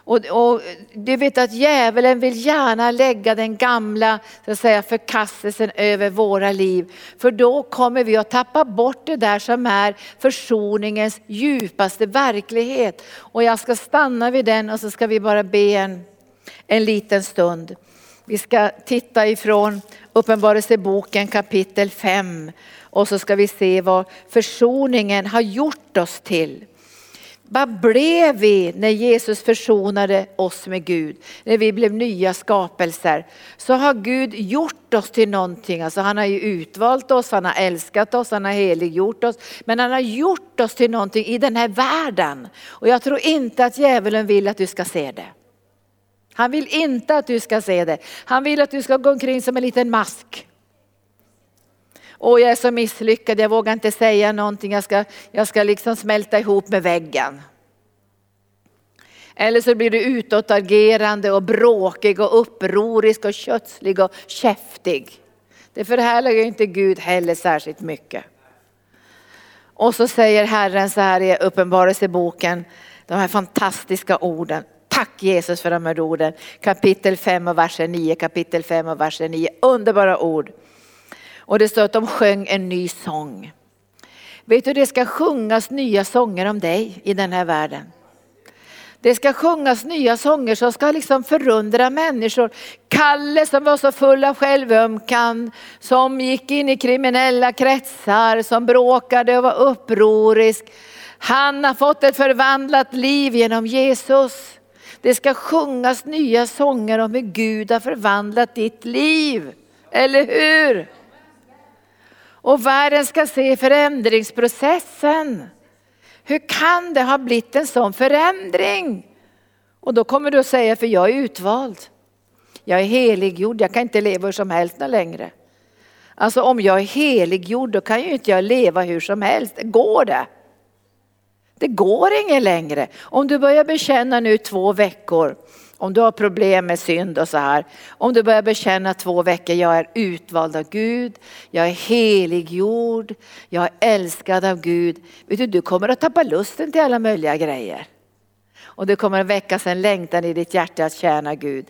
Och, och, du vet att djävulen vill gärna lägga den gamla så att säga, förkastelsen över våra liv. För då kommer vi att tappa bort det där som är försoningens djupaste verklighet. Och jag ska stanna vid den och så ska vi bara be en, en liten stund. Vi ska titta ifrån Uppenbarelseboken kapitel 5 och så ska vi se vad försoningen har gjort oss till. Vad blev vi när Jesus försonade oss med Gud? När vi blev nya skapelser. Så har Gud gjort oss till någonting. Alltså han har ju utvalt oss, han har älskat oss, han har heliggjort oss. Men han har gjort oss till någonting i den här världen. Och jag tror inte att djävulen vill att du ska se det. Han vill inte att du ska se det. Han vill att du ska gå omkring som en liten mask. Åh, jag är så misslyckad, jag vågar inte säga någonting, jag ska, jag ska liksom smälta ihop med väggen. Eller så blir du utåtagerande och bråkig och upprorisk och kötslig och käftig. Det förhärligar inte Gud heller särskilt mycket. Och så säger Herren så här i Uppenbarelseboken, de här fantastiska orden. Tack Jesus för de här orden. Kapitel 5 och versen 9, kapitel 5 och versen 9. Underbara ord. Och det står att de sjöng en ny sång. Vet du, det ska sjungas nya sånger om dig i den här världen. Det ska sjungas nya sånger som ska liksom förundra människor. Kalle som var så full av självömkan, som gick in i kriminella kretsar, som bråkade och var upprorisk. Han har fått ett förvandlat liv genom Jesus. Det ska sjungas nya sånger om hur Gud har förvandlat ditt liv. Eller hur? Och världen ska se förändringsprocessen. Hur kan det ha blivit en sån förändring? Och då kommer du att säga, för jag är utvald. Jag är heliggjord, jag kan inte leva hur som helst längre. Alltså om jag är heliggjord då kan ju inte jag leva hur som helst. Går det? Det går inget längre. Om du börjar bekänna nu två veckor, om du har problem med synd och så här. Om du börjar bekänna två veckor, jag är utvald av Gud, jag är heliggjord, jag är älskad av Gud. Vet du, du kommer att tappa lusten till alla möjliga grejer. Och det kommer att väckas en längtan i ditt hjärta att tjäna Gud.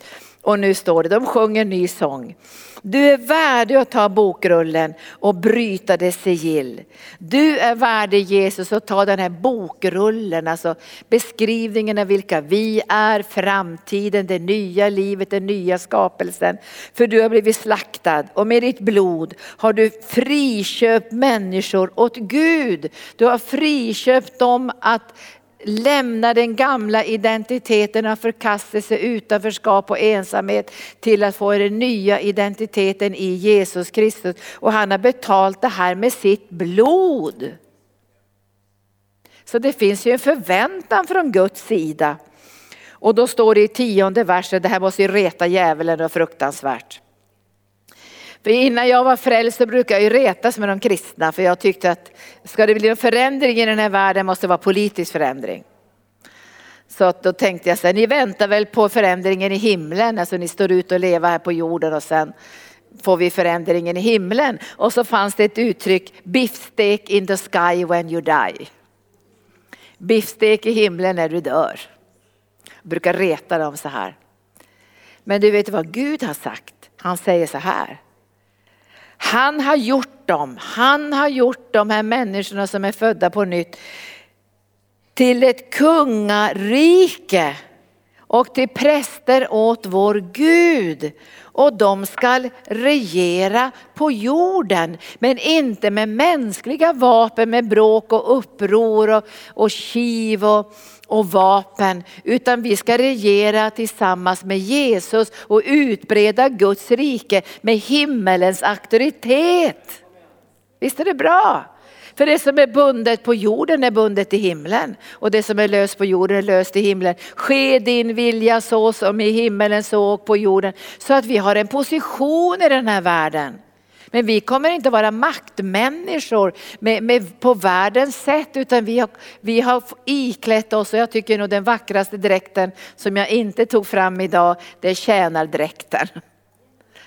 Och nu står det, de sjunger en ny sång. Du är värdig att ta bokrullen och bryta dess sigill. Du är värdig Jesus att ta den här bokrullen, alltså beskrivningen av vilka vi är, framtiden, det nya livet, den nya skapelsen. För du har blivit slaktad och med ditt blod har du friköpt människor åt Gud. Du har friköpt dem att lämna den gamla identiteten av förkastelse, utanförskap och ensamhet till att få den nya identiteten i Jesus Kristus. Och han har betalt det här med sitt blod. Så det finns ju en förväntan från Guds sida. Och då står det i tionde versen, det här måste ju reta djävulen och fruktansvärt. För innan jag var frälst så brukade jag ju retas med de kristna för jag tyckte att ska det bli en förändring i den här världen måste det vara politisk förändring. Så att då tänkte jag så här, ni väntar väl på förändringen i himlen, alltså ni står ut och lever här på jorden och sen får vi förändringen i himlen. Och så fanns det ett uttryck, biffstek in the sky when you die. Biffstek i himlen när du dör. Jag brukar reta dem så här. Men du vet vad Gud har sagt? Han säger så här. Han har gjort dem, han har gjort de här människorna som är födda på nytt till ett kungarike och till präster åt vår Gud. Och de skall regera på jorden, men inte med mänskliga vapen med bråk och uppror och, och kiv och, och vapen, utan vi ska regera tillsammans med Jesus och utbreda Guds rike med himmelens auktoritet. Visst är det bra? För det som är bundet på jorden är bundet i himlen och det som är löst på jorden är löst i himlen. Ske din vilja så som i himmelen så och på jorden. Så att vi har en position i den här världen. Men vi kommer inte vara maktmänniskor med, med, på världens sätt utan vi har, vi har iklätt oss och jag tycker nog den vackraste dräkten som jag inte tog fram idag det är tjänardräkten.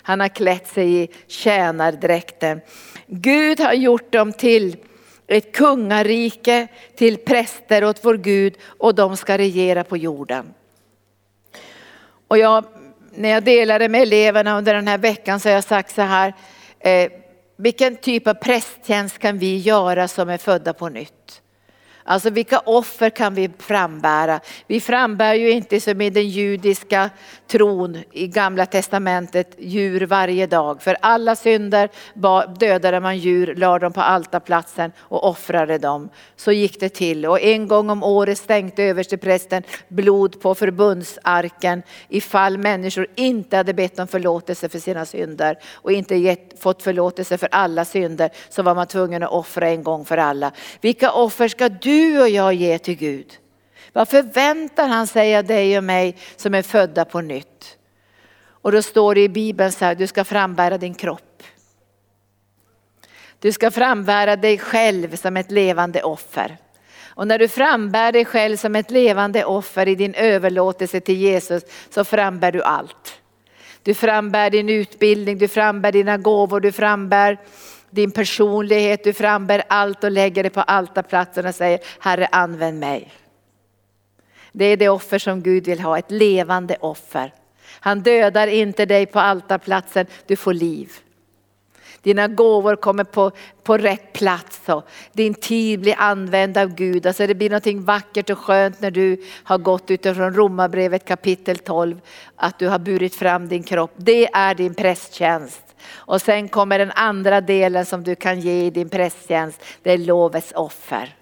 Han har klätt sig i tjänardräkten. Gud har gjort dem till ett kungarike, till präster åt vår Gud och de ska regera på jorden. Och jag, när jag delade med eleverna under den här veckan så har jag sagt så här, Eh, vilken typ av prästtjänst kan vi göra som är födda på nytt? Alltså vilka offer kan vi frambära? Vi frambär ju inte som i den judiska tron i gamla testamentet djur varje dag. För alla synder dödade man djur, lade dem på altarplatsen och offrade dem. Så gick det till och en gång om året stänkte översteprästen blod på förbundsarken ifall människor inte hade bett om förlåtelse för sina synder och inte gett, fått förlåtelse för alla synder så var man tvungen att offra en gång för alla. Vilka offer ska du du och jag ger till Gud? Vad förväntar han sig av dig och mig som är födda på nytt? Och då står det i Bibeln så här, du ska frambära din kropp. Du ska frambära dig själv som ett levande offer. Och när du frambär dig själv som ett levande offer i din överlåtelse till Jesus så frambär du allt. Du frambär din utbildning, du frambär dina gåvor, du frambär din personlighet, du frambär allt och lägger det på altarplatsen och säger Herre använd mig. Det är det offer som Gud vill ha, ett levande offer. Han dödar inte dig på altarplatsen, du får liv. Dina gåvor kommer på, på rätt plats och din tid blir använd av Gud. Alltså det blir något vackert och skönt när du har gått utifrån Romarbrevet kapitel 12. Att du har burit fram din kropp. Det är din prästtjänst. Och sen kommer den andra delen som du kan ge i din prästtjänst. Det är lovets offer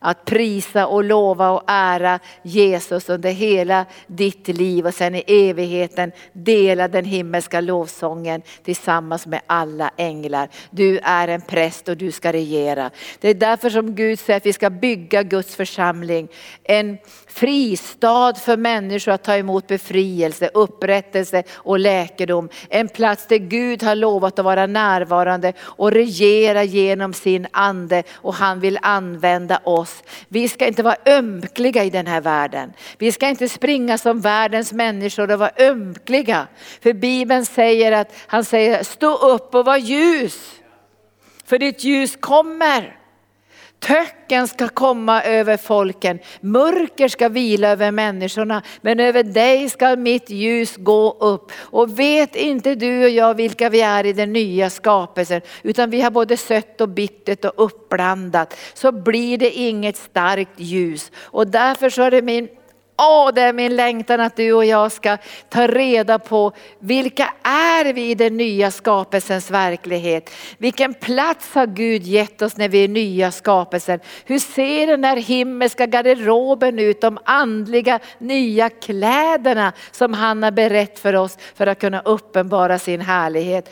att prisa och lova och ära Jesus under hela ditt liv och sen i evigheten dela den himmelska lovsången tillsammans med alla änglar. Du är en präst och du ska regera. Det är därför som Gud säger att vi ska bygga Guds församling. En fristad för människor att ta emot befrielse, upprättelse och läkedom. En plats där Gud har lovat att vara närvarande och regera genom sin ande och han vill använda oss. Vi ska inte vara ömkliga i den här världen. Vi ska inte springa som världens människor och vara ömkliga. För Bibeln säger att han säger stå upp och var ljus. För ditt ljus kommer. Töcken ska komma över folken, mörker ska vila över människorna, men över dig ska mitt ljus gå upp. Och vet inte du och jag vilka vi är i den nya skapelsen, utan vi har både sött och bittert och uppblandat, så blir det inget starkt ljus. Och därför så är det min Åh, det är min längtan att du och jag ska ta reda på vilka är vi i den nya skapelsens verklighet? Vilken plats har Gud gett oss när vi är nya skapelsen? Hur ser den här himmelska garderoben ut? De andliga nya kläderna som han har berett för oss för att kunna uppenbara sin härlighet.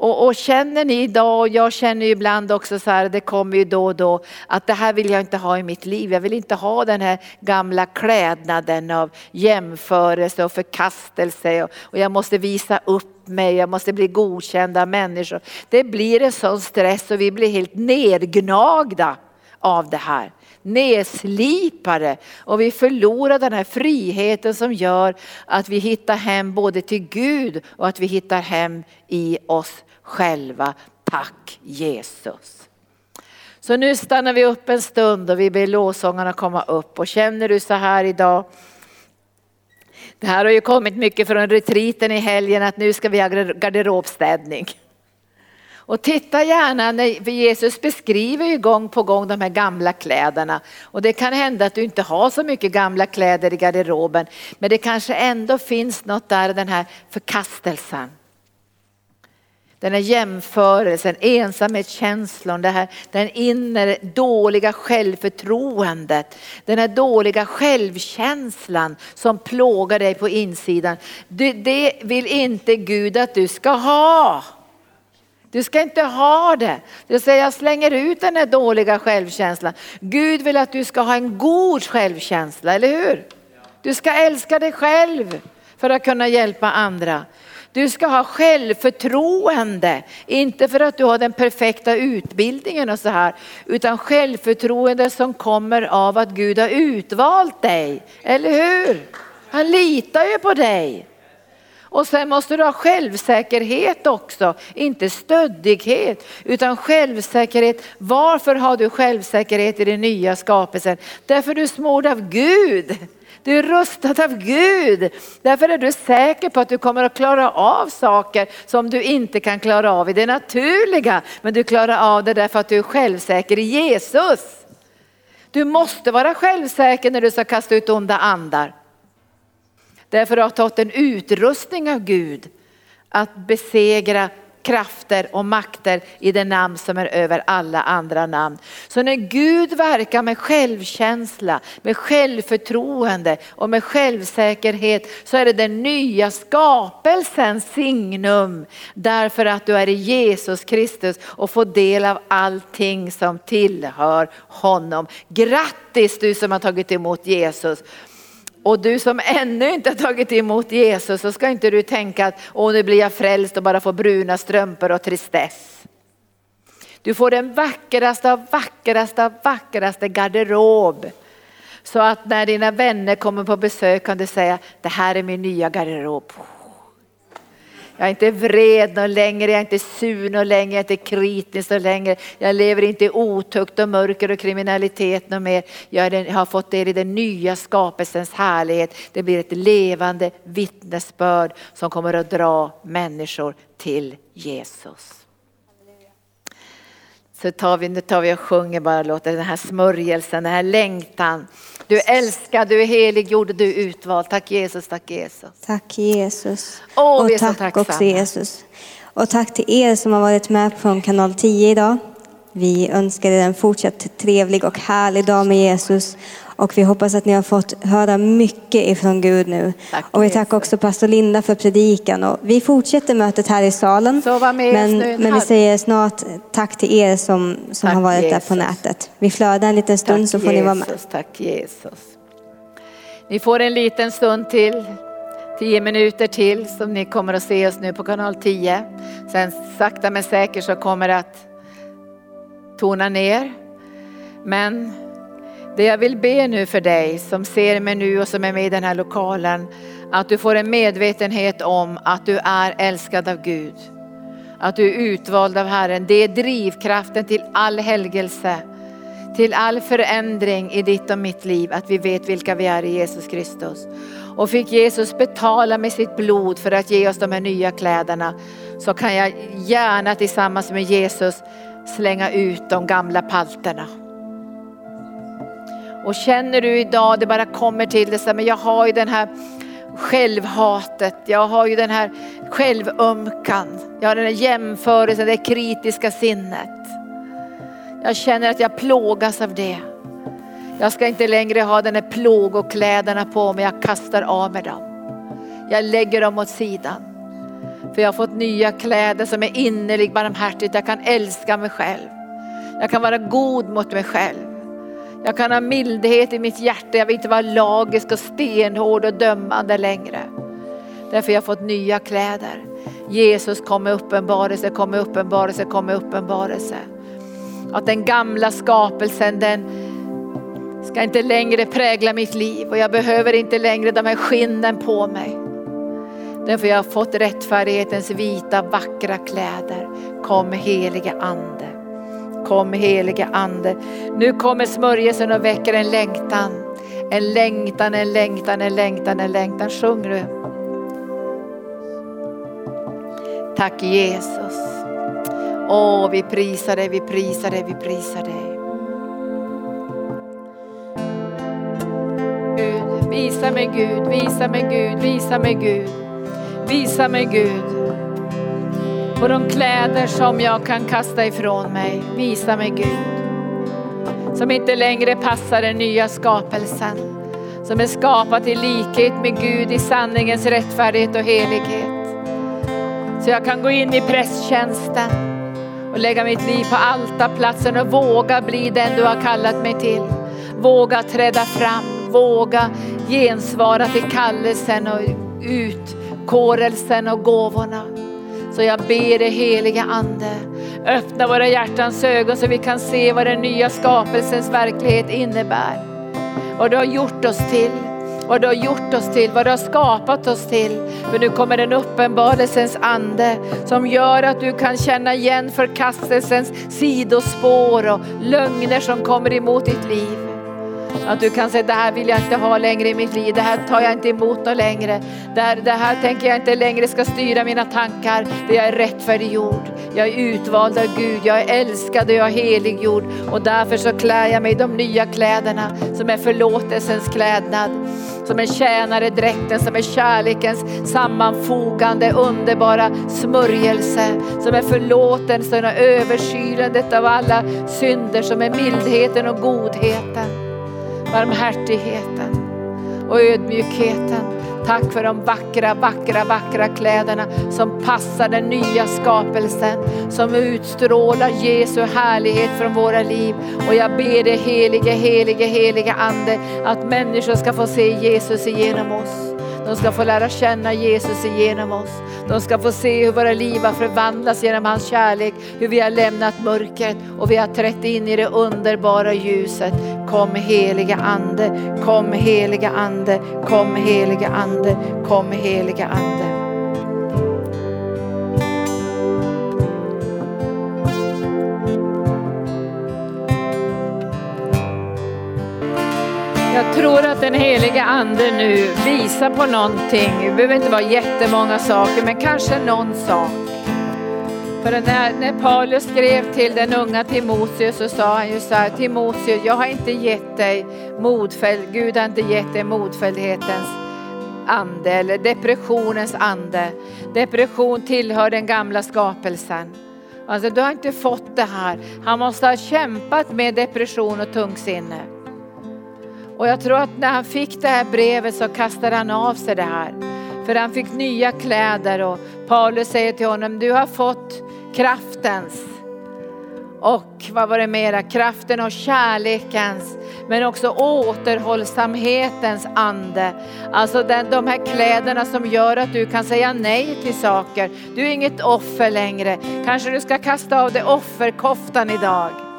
Och, och, känner ni idag, och jag känner ibland också så här, det kommer ju då och då, att det här vill jag inte ha i mitt liv. Jag vill inte ha den här gamla klädnaden av jämförelse och förkastelse och, och jag måste visa upp mig, jag måste bli godkänd av människor. Det blir en sån stress och vi blir helt nedgnagda av det här nedslipade och vi förlorar den här friheten som gör att vi hittar hem både till Gud och att vi hittar hem i oss själva. Tack Jesus. Så nu stannar vi upp en stund och vi ber låsångarna komma upp och känner du så här idag det här har ju kommit mycket från retriten i helgen att nu ska vi ha garderobstädning. Och titta gärna, för Jesus beskriver ju gång på gång de här gamla kläderna. Och det kan hända att du inte har så mycket gamla kläder i garderoben. Men det kanske ändå finns något där, den här förkastelsen. Den här jämförelsen, ensamhetskänslan, det här, den inre dåliga självförtroendet, den här dåliga självkänslan som plågar dig på insidan. Det, det vill inte Gud att du ska ha. Du ska inte ha det. Det säger jag slänger ut den här dåliga självkänslan. Gud vill att du ska ha en god självkänsla, eller hur? Du ska älska dig själv för att kunna hjälpa andra. Du ska ha självförtroende, inte för att du har den perfekta utbildningen och så här, utan självförtroende som kommer av att Gud har utvalt dig, eller hur? Han litar ju på dig. Och sen måste du ha självsäkerhet också, inte stöddighet utan självsäkerhet. Varför har du självsäkerhet i den nya skapelsen? Därför du är smord av Gud. Du är rustad av Gud. Därför är du säker på att du kommer att klara av saker som du inte kan klara av i det naturliga. Men du klarar av det därför att du är självsäker i Jesus. Du måste vara självsäker när du ska kasta ut onda andar. Därför har tagit en utrustning av Gud att besegra krafter och makter i det namn som är över alla andra namn. Så när Gud verkar med självkänsla, med självförtroende och med självsäkerhet så är det den nya skapelsens signum. Därför att du är i Jesus Kristus och får del av allting som tillhör honom. Grattis du som har tagit emot Jesus. Och du som ännu inte har tagit emot Jesus så ska inte du tänka att åh nu blir jag frälst och bara får bruna strumpor och tristess. Du får den vackraste av vackraste av vackraste garderob. Så att när dina vänner kommer på besök kan du säga det här är min nya garderob. Jag är inte vred någon längre, jag är inte sur någon längre, jag är inte kritisk någon längre. Jag lever inte i otukt och mörker och kriminalitet någon mer. Jag har fått del i den nya skapelsens härlighet. Det blir ett levande vittnesbörd som kommer att dra människor till Jesus. så tar vi, nu tar vi och sjunger bara låter den här smörjelsen, den här längtan. Du är älskad, du är heliggjord, du är utvald. Tack Jesus, tack Jesus. Tack Jesus. Åh, vi är och så tack tacksamma. också Jesus. Och tack till er som har varit med från kanal 10 idag. Vi önskar er en fortsatt trevlig och härlig dag med Jesus. Och vi hoppas att ni har fått höra mycket ifrån Gud nu. Tack, och vi Jesus. tackar också pastor Linda för predikan. Och vi fortsätter mötet här i salen. Men, men vi säger snart tack till er som, som Tack, har varit Jesus. där på nätet. Vi flödar en liten stund så får ni vara med. Jesus, tack Jesus. Ni får en liten stund till, tio minuter till som ni kommer att se oss nu på kanal 10. Sen sakta men säkert så kommer det att tona ner. Men det jag vill be nu för dig som ser mig nu och som är med i den här lokalen, att du får en medvetenhet om att du är älskad av Gud. Att du är utvald av Herren. Det är drivkraften till all helgelse till all förändring i ditt och mitt liv, att vi vet vilka vi är i Jesus Kristus. Och fick Jesus betala med sitt blod för att ge oss de här nya kläderna, så kan jag gärna tillsammans med Jesus slänga ut de gamla palterna. Och känner du idag, det bara kommer till dig, men jag har ju den här självhatet, jag har ju den här självömkan, jag har den här jämförelsen, det kritiska sinnet. Jag känner att jag plågas av det. Jag ska inte längre ha den här plågokläderna på mig, jag kastar av mig dem. Jag lägger dem åt sidan. För jag har fått nya kläder som är innerlig barmhärtigt. Jag kan älska mig själv. Jag kan vara god mot mig själv. Jag kan ha mildhet i mitt hjärta. Jag vill inte vara lagisk och stenhård och dömande längre. Därför jag har fått nya kläder. Jesus kom med uppenbarelse, kom med uppenbarelse, kom med uppenbarelse. Att den gamla skapelsen den ska inte längre prägla mitt liv och jag behöver inte längre de här skinnen på mig. Därför jag har fått rättfärdighetens vita vackra kläder. Kom helige ande. Kom helige ande. Nu kommer smörjelsen och väcker en längtan. En längtan, en längtan, en längtan, en längtan. Sjung du. Tack Jesus. Åh, vi prisar dig, vi prisar dig, vi prisar dig. Gud, visa mig Gud, visa mig Gud, visa mig Gud. Visa mig Gud. På de kläder som jag kan kasta ifrån mig. Visa mig Gud. Som inte längre passar den nya skapelsen. Som är skapat i likhet med Gud i sanningens rättfärdighet och helighet. Så jag kan gå in i prästtjänsten och lägga mitt liv på altarplatsen och våga bli den du har kallat mig till. Våga träda fram, våga gensvara till kallelsen och utkårelsen och gåvorna. Så jag ber dig heliga Ande, öppna våra hjärtans ögon så vi kan se vad den nya skapelsens verklighet innebär. Vad du har gjort oss till, vad du har gjort oss till, vad du har skapat oss till. För nu kommer en uppenbarelsens ande som gör att du kan känna igen förkastelsens sidospår och lögner som kommer emot ditt liv. Att du kan säga det här vill jag inte ha längre i mitt liv, det här tar jag inte emot något längre. Det här, det här tänker jag inte längre ska styra mina tankar. Det jag är rättfärdiggjord, jag är utvald av Gud, jag är älskad och jag är heliggjord. Och därför så klär jag mig i de nya kläderna som är förlåtelsens klädnad. Som en tjänare dräkten, som är kärlekens sammanfogande underbara smörjelse. Som är förlåtelsen och överskylandet av alla synder, som är mildheten och godheten barmhärtigheten och ödmjukheten. Tack för de vackra, vackra, vackra kläderna som passar den nya skapelsen, som utstrålar Jesu härlighet från våra liv. Och jag ber dig helige, helige, helige Ande att människor ska få se Jesus igenom oss. De ska få lära känna Jesus igenom oss. De ska få se hur våra liv har förvandlats genom hans kärlek, hur vi har lämnat mörkret och vi har trätt in i det underbara ljuset. Kom heliga Ande, kom heliga Ande, kom heliga Ande, kom heliga Ande. Jag tror att den heliga ande nu visar på någonting. Det behöver inte vara jättemånga saker, men kanske någon sak. För när, när Paulus skrev till den unga Timoteus så sa han ju så här, Timoteus, jag har inte gett dig modfälld, Gud har inte gett dig modfälldhetens ande eller depressionens ande. Depression tillhör den gamla skapelsen. Alltså du har inte fått det här. Han måste ha kämpat med depression och tungsinne. Och jag tror att när han fick det här brevet så kastade han av sig det här. För han fick nya kläder och Paulus säger till honom, du har fått kraftens och vad var det mera, kraften och kärlekens men också återhållsamhetens ande. Alltså den, de här kläderna som gör att du kan säga nej till saker. Du är inget offer längre. Kanske du ska kasta av dig offerkoftan idag.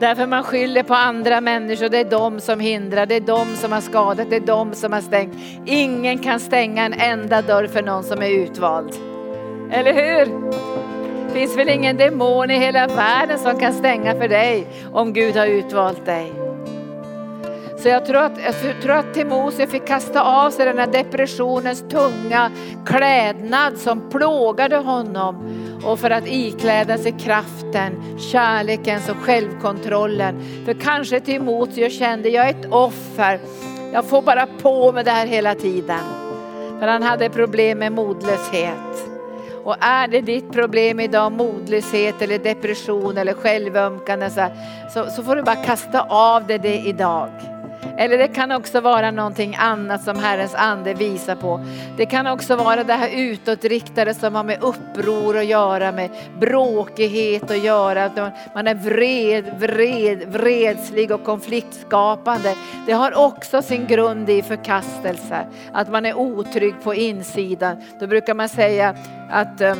Därför man skyller på andra människor, det är de som hindrar, det är de som har skadat, det är de som har stängt. Ingen kan stänga en enda dörr för någon som är utvald. Eller hur? Det finns väl ingen demon i hela världen som kan stänga för dig om Gud har utvalt dig. Så jag tror att, jag tror att Timoteus fick kasta av sig den här depressionens tunga klädnad som plågade honom och för att ikläda sig kraften, kärleken och självkontrollen. För kanske Timoteus kände, jag är ett offer, jag får bara på med det här hela tiden. För han hade problem med modlöshet. Och är det ditt problem idag, modlöshet eller depression eller självömkande så, så, så får du bara kasta av dig det idag. Eller det kan också vara någonting annat som Herrens ande visar på. Det kan också vara det här utåtriktade som har med uppror att göra, med bråkighet att göra. Att man är vred, vred, vredslig och konfliktskapande. Det har också sin grund i förkastelse. Att man är otrygg på insidan. Då brukar man säga att um,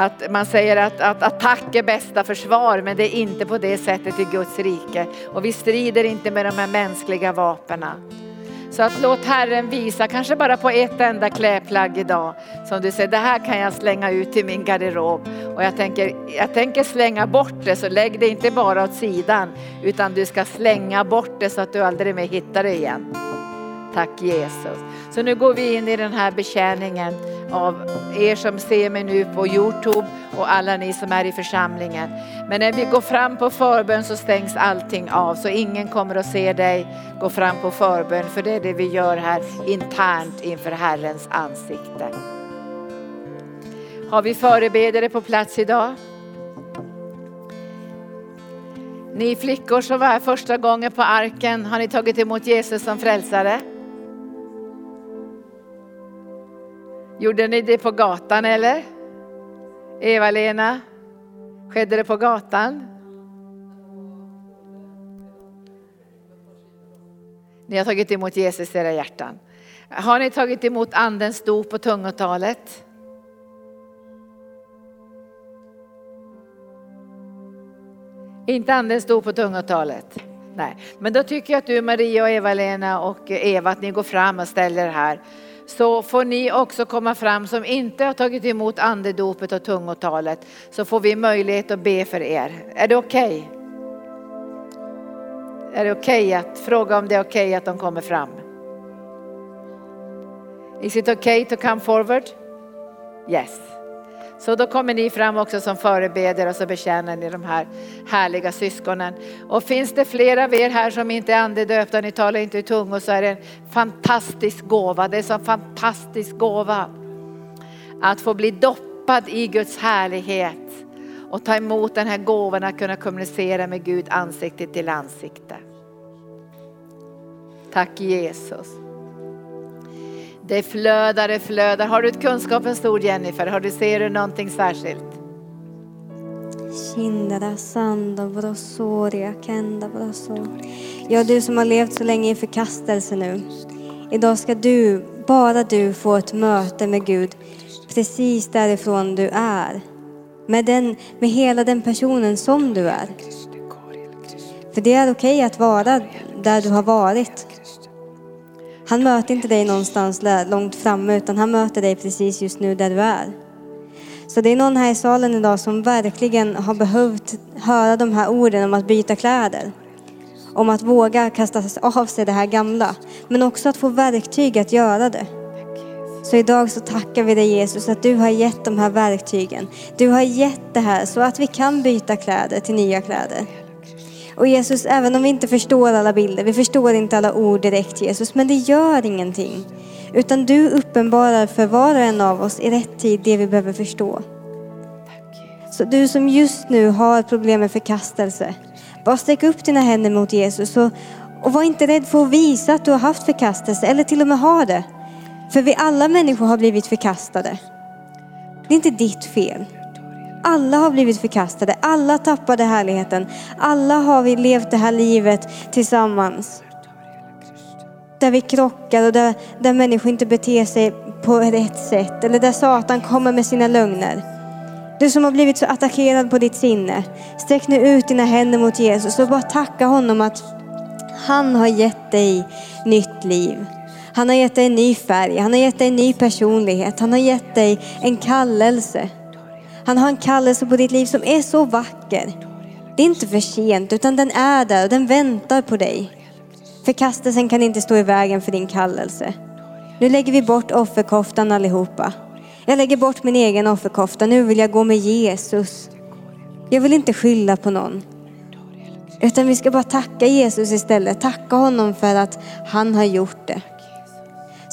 att man säger att, att attack är bästa försvar men det är inte på det sättet i Guds rike. Och vi strider inte med de här mänskliga vapnen. Så att låt Herren visa, kanske bara på ett enda klädplagg idag, som du säger, det här kan jag slänga ut till min garderob. Och jag tänker, jag tänker slänga bort det, så lägg det inte bara åt sidan, utan du ska slänga bort det så att du aldrig mer hittar det igen. Tack Jesus. Så nu går vi in i den här betjäningen av er som ser mig nu på Youtube och alla ni som är i församlingen. Men när vi går fram på förbön så stängs allting av så ingen kommer att se dig gå fram på förbön för det är det vi gör här internt inför Herrens ansikte. Har vi förebedjare på plats idag? Ni flickor som var här första gången på arken, har ni tagit emot Jesus som frälsare? Gjorde ni det på gatan eller? Eva-Lena? Skedde det på gatan? Ni har tagit emot Jesus i era hjärtan. Har ni tagit emot andens dop och tungotalet? Inte andens dop och tungotalet? Nej, men då tycker jag att du Maria och Eva-Lena och Eva att ni går fram och ställer er här så får ni också komma fram som inte har tagit emot andedopet och tungotalet så får vi möjlighet att be för er. Är det okej? Okay? Är det okej okay att fråga om det är okej okay att de kommer fram? Is it okay to come forward? Yes. Så då kommer ni fram också som förebeder och så betjänar ni de här härliga syskonen. Och finns det flera av er här som inte är andedöpta, ni talar inte i tungor så är det en fantastisk gåva. Det är en sån fantastisk gåva att få bli doppad i Guds härlighet och ta emot den här gåvan att kunna kommunicera med Gud ansikte till ansikte. Tack Jesus. Det flödar, det flödar. Har du ett kunskapens ord Jennifer? Har du, ser du någonting särskilt? Ja, du som har levt så länge i förkastelse nu. Idag ska du, bara du, få ett möte med Gud precis därifrån du är. Med, den, med hela den personen som du är. För det är okej att vara där du har varit. Han möter inte dig någonstans långt framme utan han möter dig precis just nu där du är. Så det är någon här i salen idag som verkligen har behövt höra de här orden om att byta kläder. Om att våga kasta av sig det här gamla. Men också att få verktyg att göra det. Så idag så tackar vi dig Jesus att du har gett de här verktygen. Du har gett det här så att vi kan byta kläder till nya kläder. Och Jesus, även om vi inte förstår alla bilder, vi förstår inte alla ord direkt Jesus, men det gör ingenting. Utan du uppenbarar för var och en av oss i rätt tid det vi behöver förstå. Så du som just nu har problem med förkastelse, bara sträck upp dina händer mot Jesus och, och var inte rädd för att visa att du har haft förkastelse eller till och med har det. För vi alla människor har blivit förkastade. Det är inte ditt fel. Alla har blivit förkastade, alla tappade härligheten. Alla har vi levt det här livet tillsammans. Där vi krockar och där, där människor inte beter sig på rätt sätt. Eller där Satan kommer med sina lögner. Du som har blivit så attackerad på ditt sinne. Sträck nu ut dina händer mot Jesus och bara tacka honom att han har gett dig nytt liv. Han har gett dig en ny färg, han har gett dig en ny personlighet, han har gett dig en kallelse. Han har en kallelse på ditt liv som är så vacker. Det är inte för sent utan den är där och den väntar på dig. Förkastelsen kan inte stå i vägen för din kallelse. Nu lägger vi bort offerkoftan allihopa. Jag lägger bort min egen offerkofta. Nu vill jag gå med Jesus. Jag vill inte skylla på någon. Utan vi ska bara tacka Jesus istället. Tacka honom för att han har gjort det.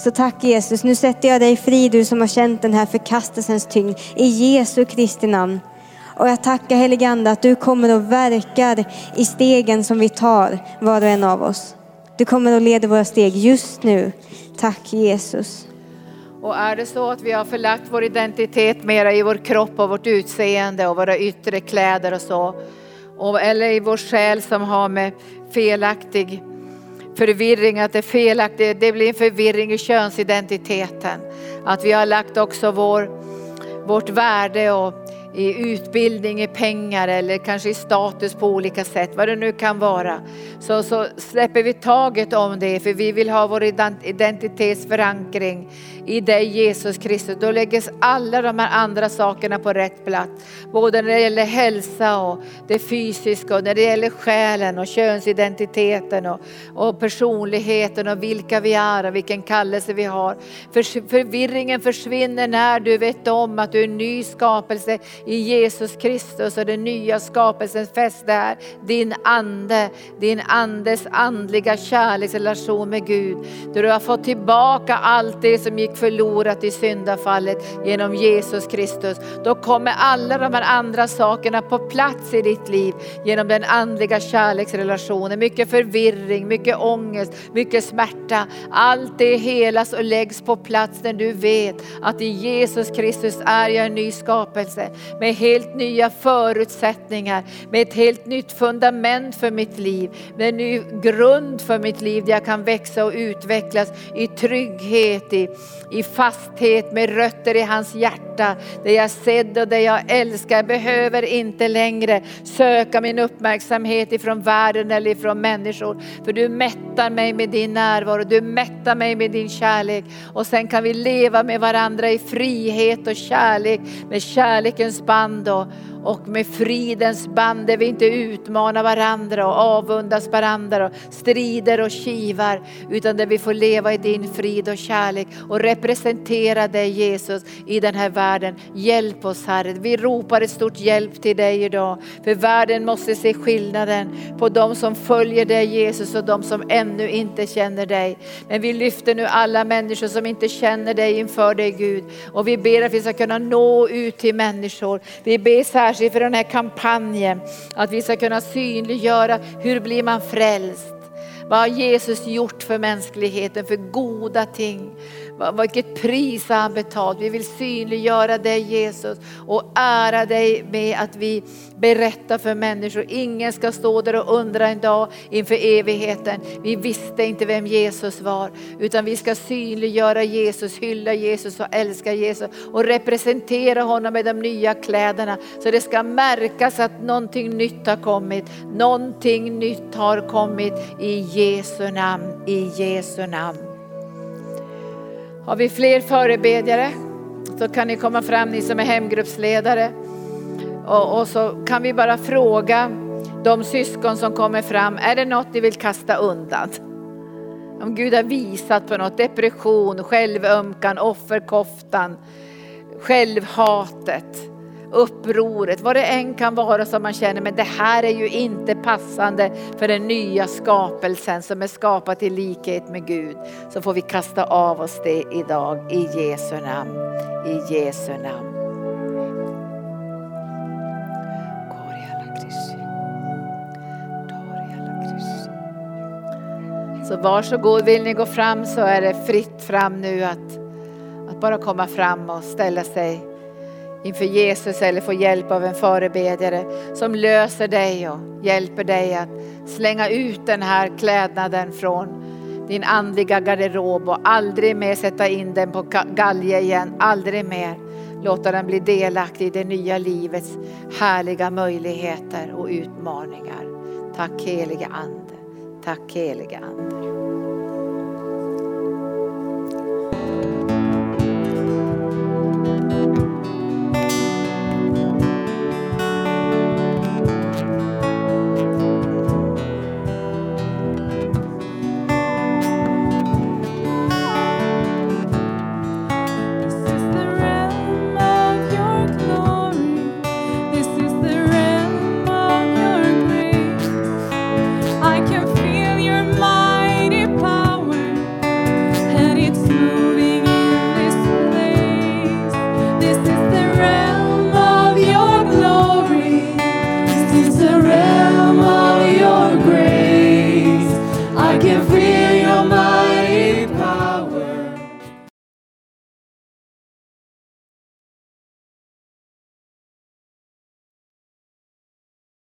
Så tack Jesus, nu sätter jag dig fri du som har känt den här förkastelsens tyngd i Jesu Kristi namn. Och jag tackar heligande att du kommer och verkar i stegen som vi tar, var och en av oss. Du kommer och leder våra steg just nu. Tack Jesus. Och är det så att vi har förlagt vår identitet mera i vår kropp och vårt utseende och våra yttre kläder och så. Och, eller i vår själ som har med felaktig förvirring, att det är felaktigt, det blir en förvirring i könsidentiteten. Att vi har lagt också vår, vårt värde och i utbildning, i pengar eller kanske i status på olika sätt, vad det nu kan vara. Så, så släpper vi taget om det för vi vill ha vår identitetsförankring i dig Jesus Kristus. Då läggs alla de här andra sakerna på rätt plats. Både när det gäller hälsa och det fysiska och när det gäller själen och könsidentiteten och, och personligheten och vilka vi är och vilken kallelse vi har. För, förvirringen försvinner när du vet om att du är en ny skapelse i Jesus Kristus och den nya skapelsens fäste är din ande, din andes andliga kärleksrelation med Gud. Där du har fått tillbaka allt det som gick förlorat i syndafallet genom Jesus Kristus. Då kommer alla de här andra sakerna på plats i ditt liv genom den andliga kärleksrelationen. Mycket förvirring, mycket ångest, mycket smärta. Allt det helas och läggs på plats när du vet att i Jesus Kristus är jag en ny skapelse med helt nya förutsättningar, med ett helt nytt fundament för mitt liv, med en ny grund för mitt liv där jag kan växa och utvecklas i trygghet, i, i fasthet med rötter i hans hjärta. Där jag är sedd och där jag älskar. Jag behöver inte längre söka min uppmärksamhet ifrån världen eller ifrån människor. För du mättar mig med din närvaro, du mättar mig med din kärlek. Och sen kan vi leva med varandra i frihet och kärlek, med kärlekens band och, och med fridens band där vi inte utmanar varandra och avundas varandra och strider och kivar utan där vi får leva i din frid och kärlek och representera dig Jesus i den här världen. Hjälp oss Herre. Vi ropar ett stort hjälp till dig idag för världen måste se skillnaden på de som följer dig Jesus och de som ännu inte känner dig. Men vi lyfter nu alla människor som inte känner dig inför dig Gud och vi ber att vi ska kunna nå ut till människor. Vi ber särskilt särskilt för den här kampanjen. Att vi ska kunna synliggöra hur blir man frälst? Vad har Jesus gjort för mänskligheten för goda ting? Vilket pris har han betalt? Vi vill synliggöra dig Jesus och ära dig med att vi berättar för människor. Ingen ska stå där och undra en dag inför evigheten. Vi visste inte vem Jesus var utan vi ska synliggöra Jesus, hylla Jesus och älska Jesus och representera honom med de nya kläderna. Så det ska märkas att någonting nytt har kommit. Någonting nytt har kommit i Jesu namn, i Jesu namn. Har vi fler förebedjare så kan ni komma fram, ni som är hemgruppsledare. Och, och, så kan vi bara fråga de syskon som kommer fram, är det något ni vill kasta undan? Om Gud har visat på något, depression, självömkan, offerkoftan, självhatet, upproret, vad det än kan vara som man känner, men det här är ju inte passande för den nya skapelsen som är skapad i likhet med Gud. Så får vi kasta av oss det idag i Jesu namn. I Jesu namn. Så varsågod, vill ni gå fram så är det fritt fram nu att, att bara komma fram och ställa sig inför Jesus eller få hjälp av en förebedjare som löser dig och hjälper dig att slänga ut den här klädnaden från din andliga garderob och aldrig mer sätta in den på galge igen, aldrig mer låta den bli delaktig i det nya livets härliga möjligheter och utmaningar. Tack helige Ande. Tack helige Ande.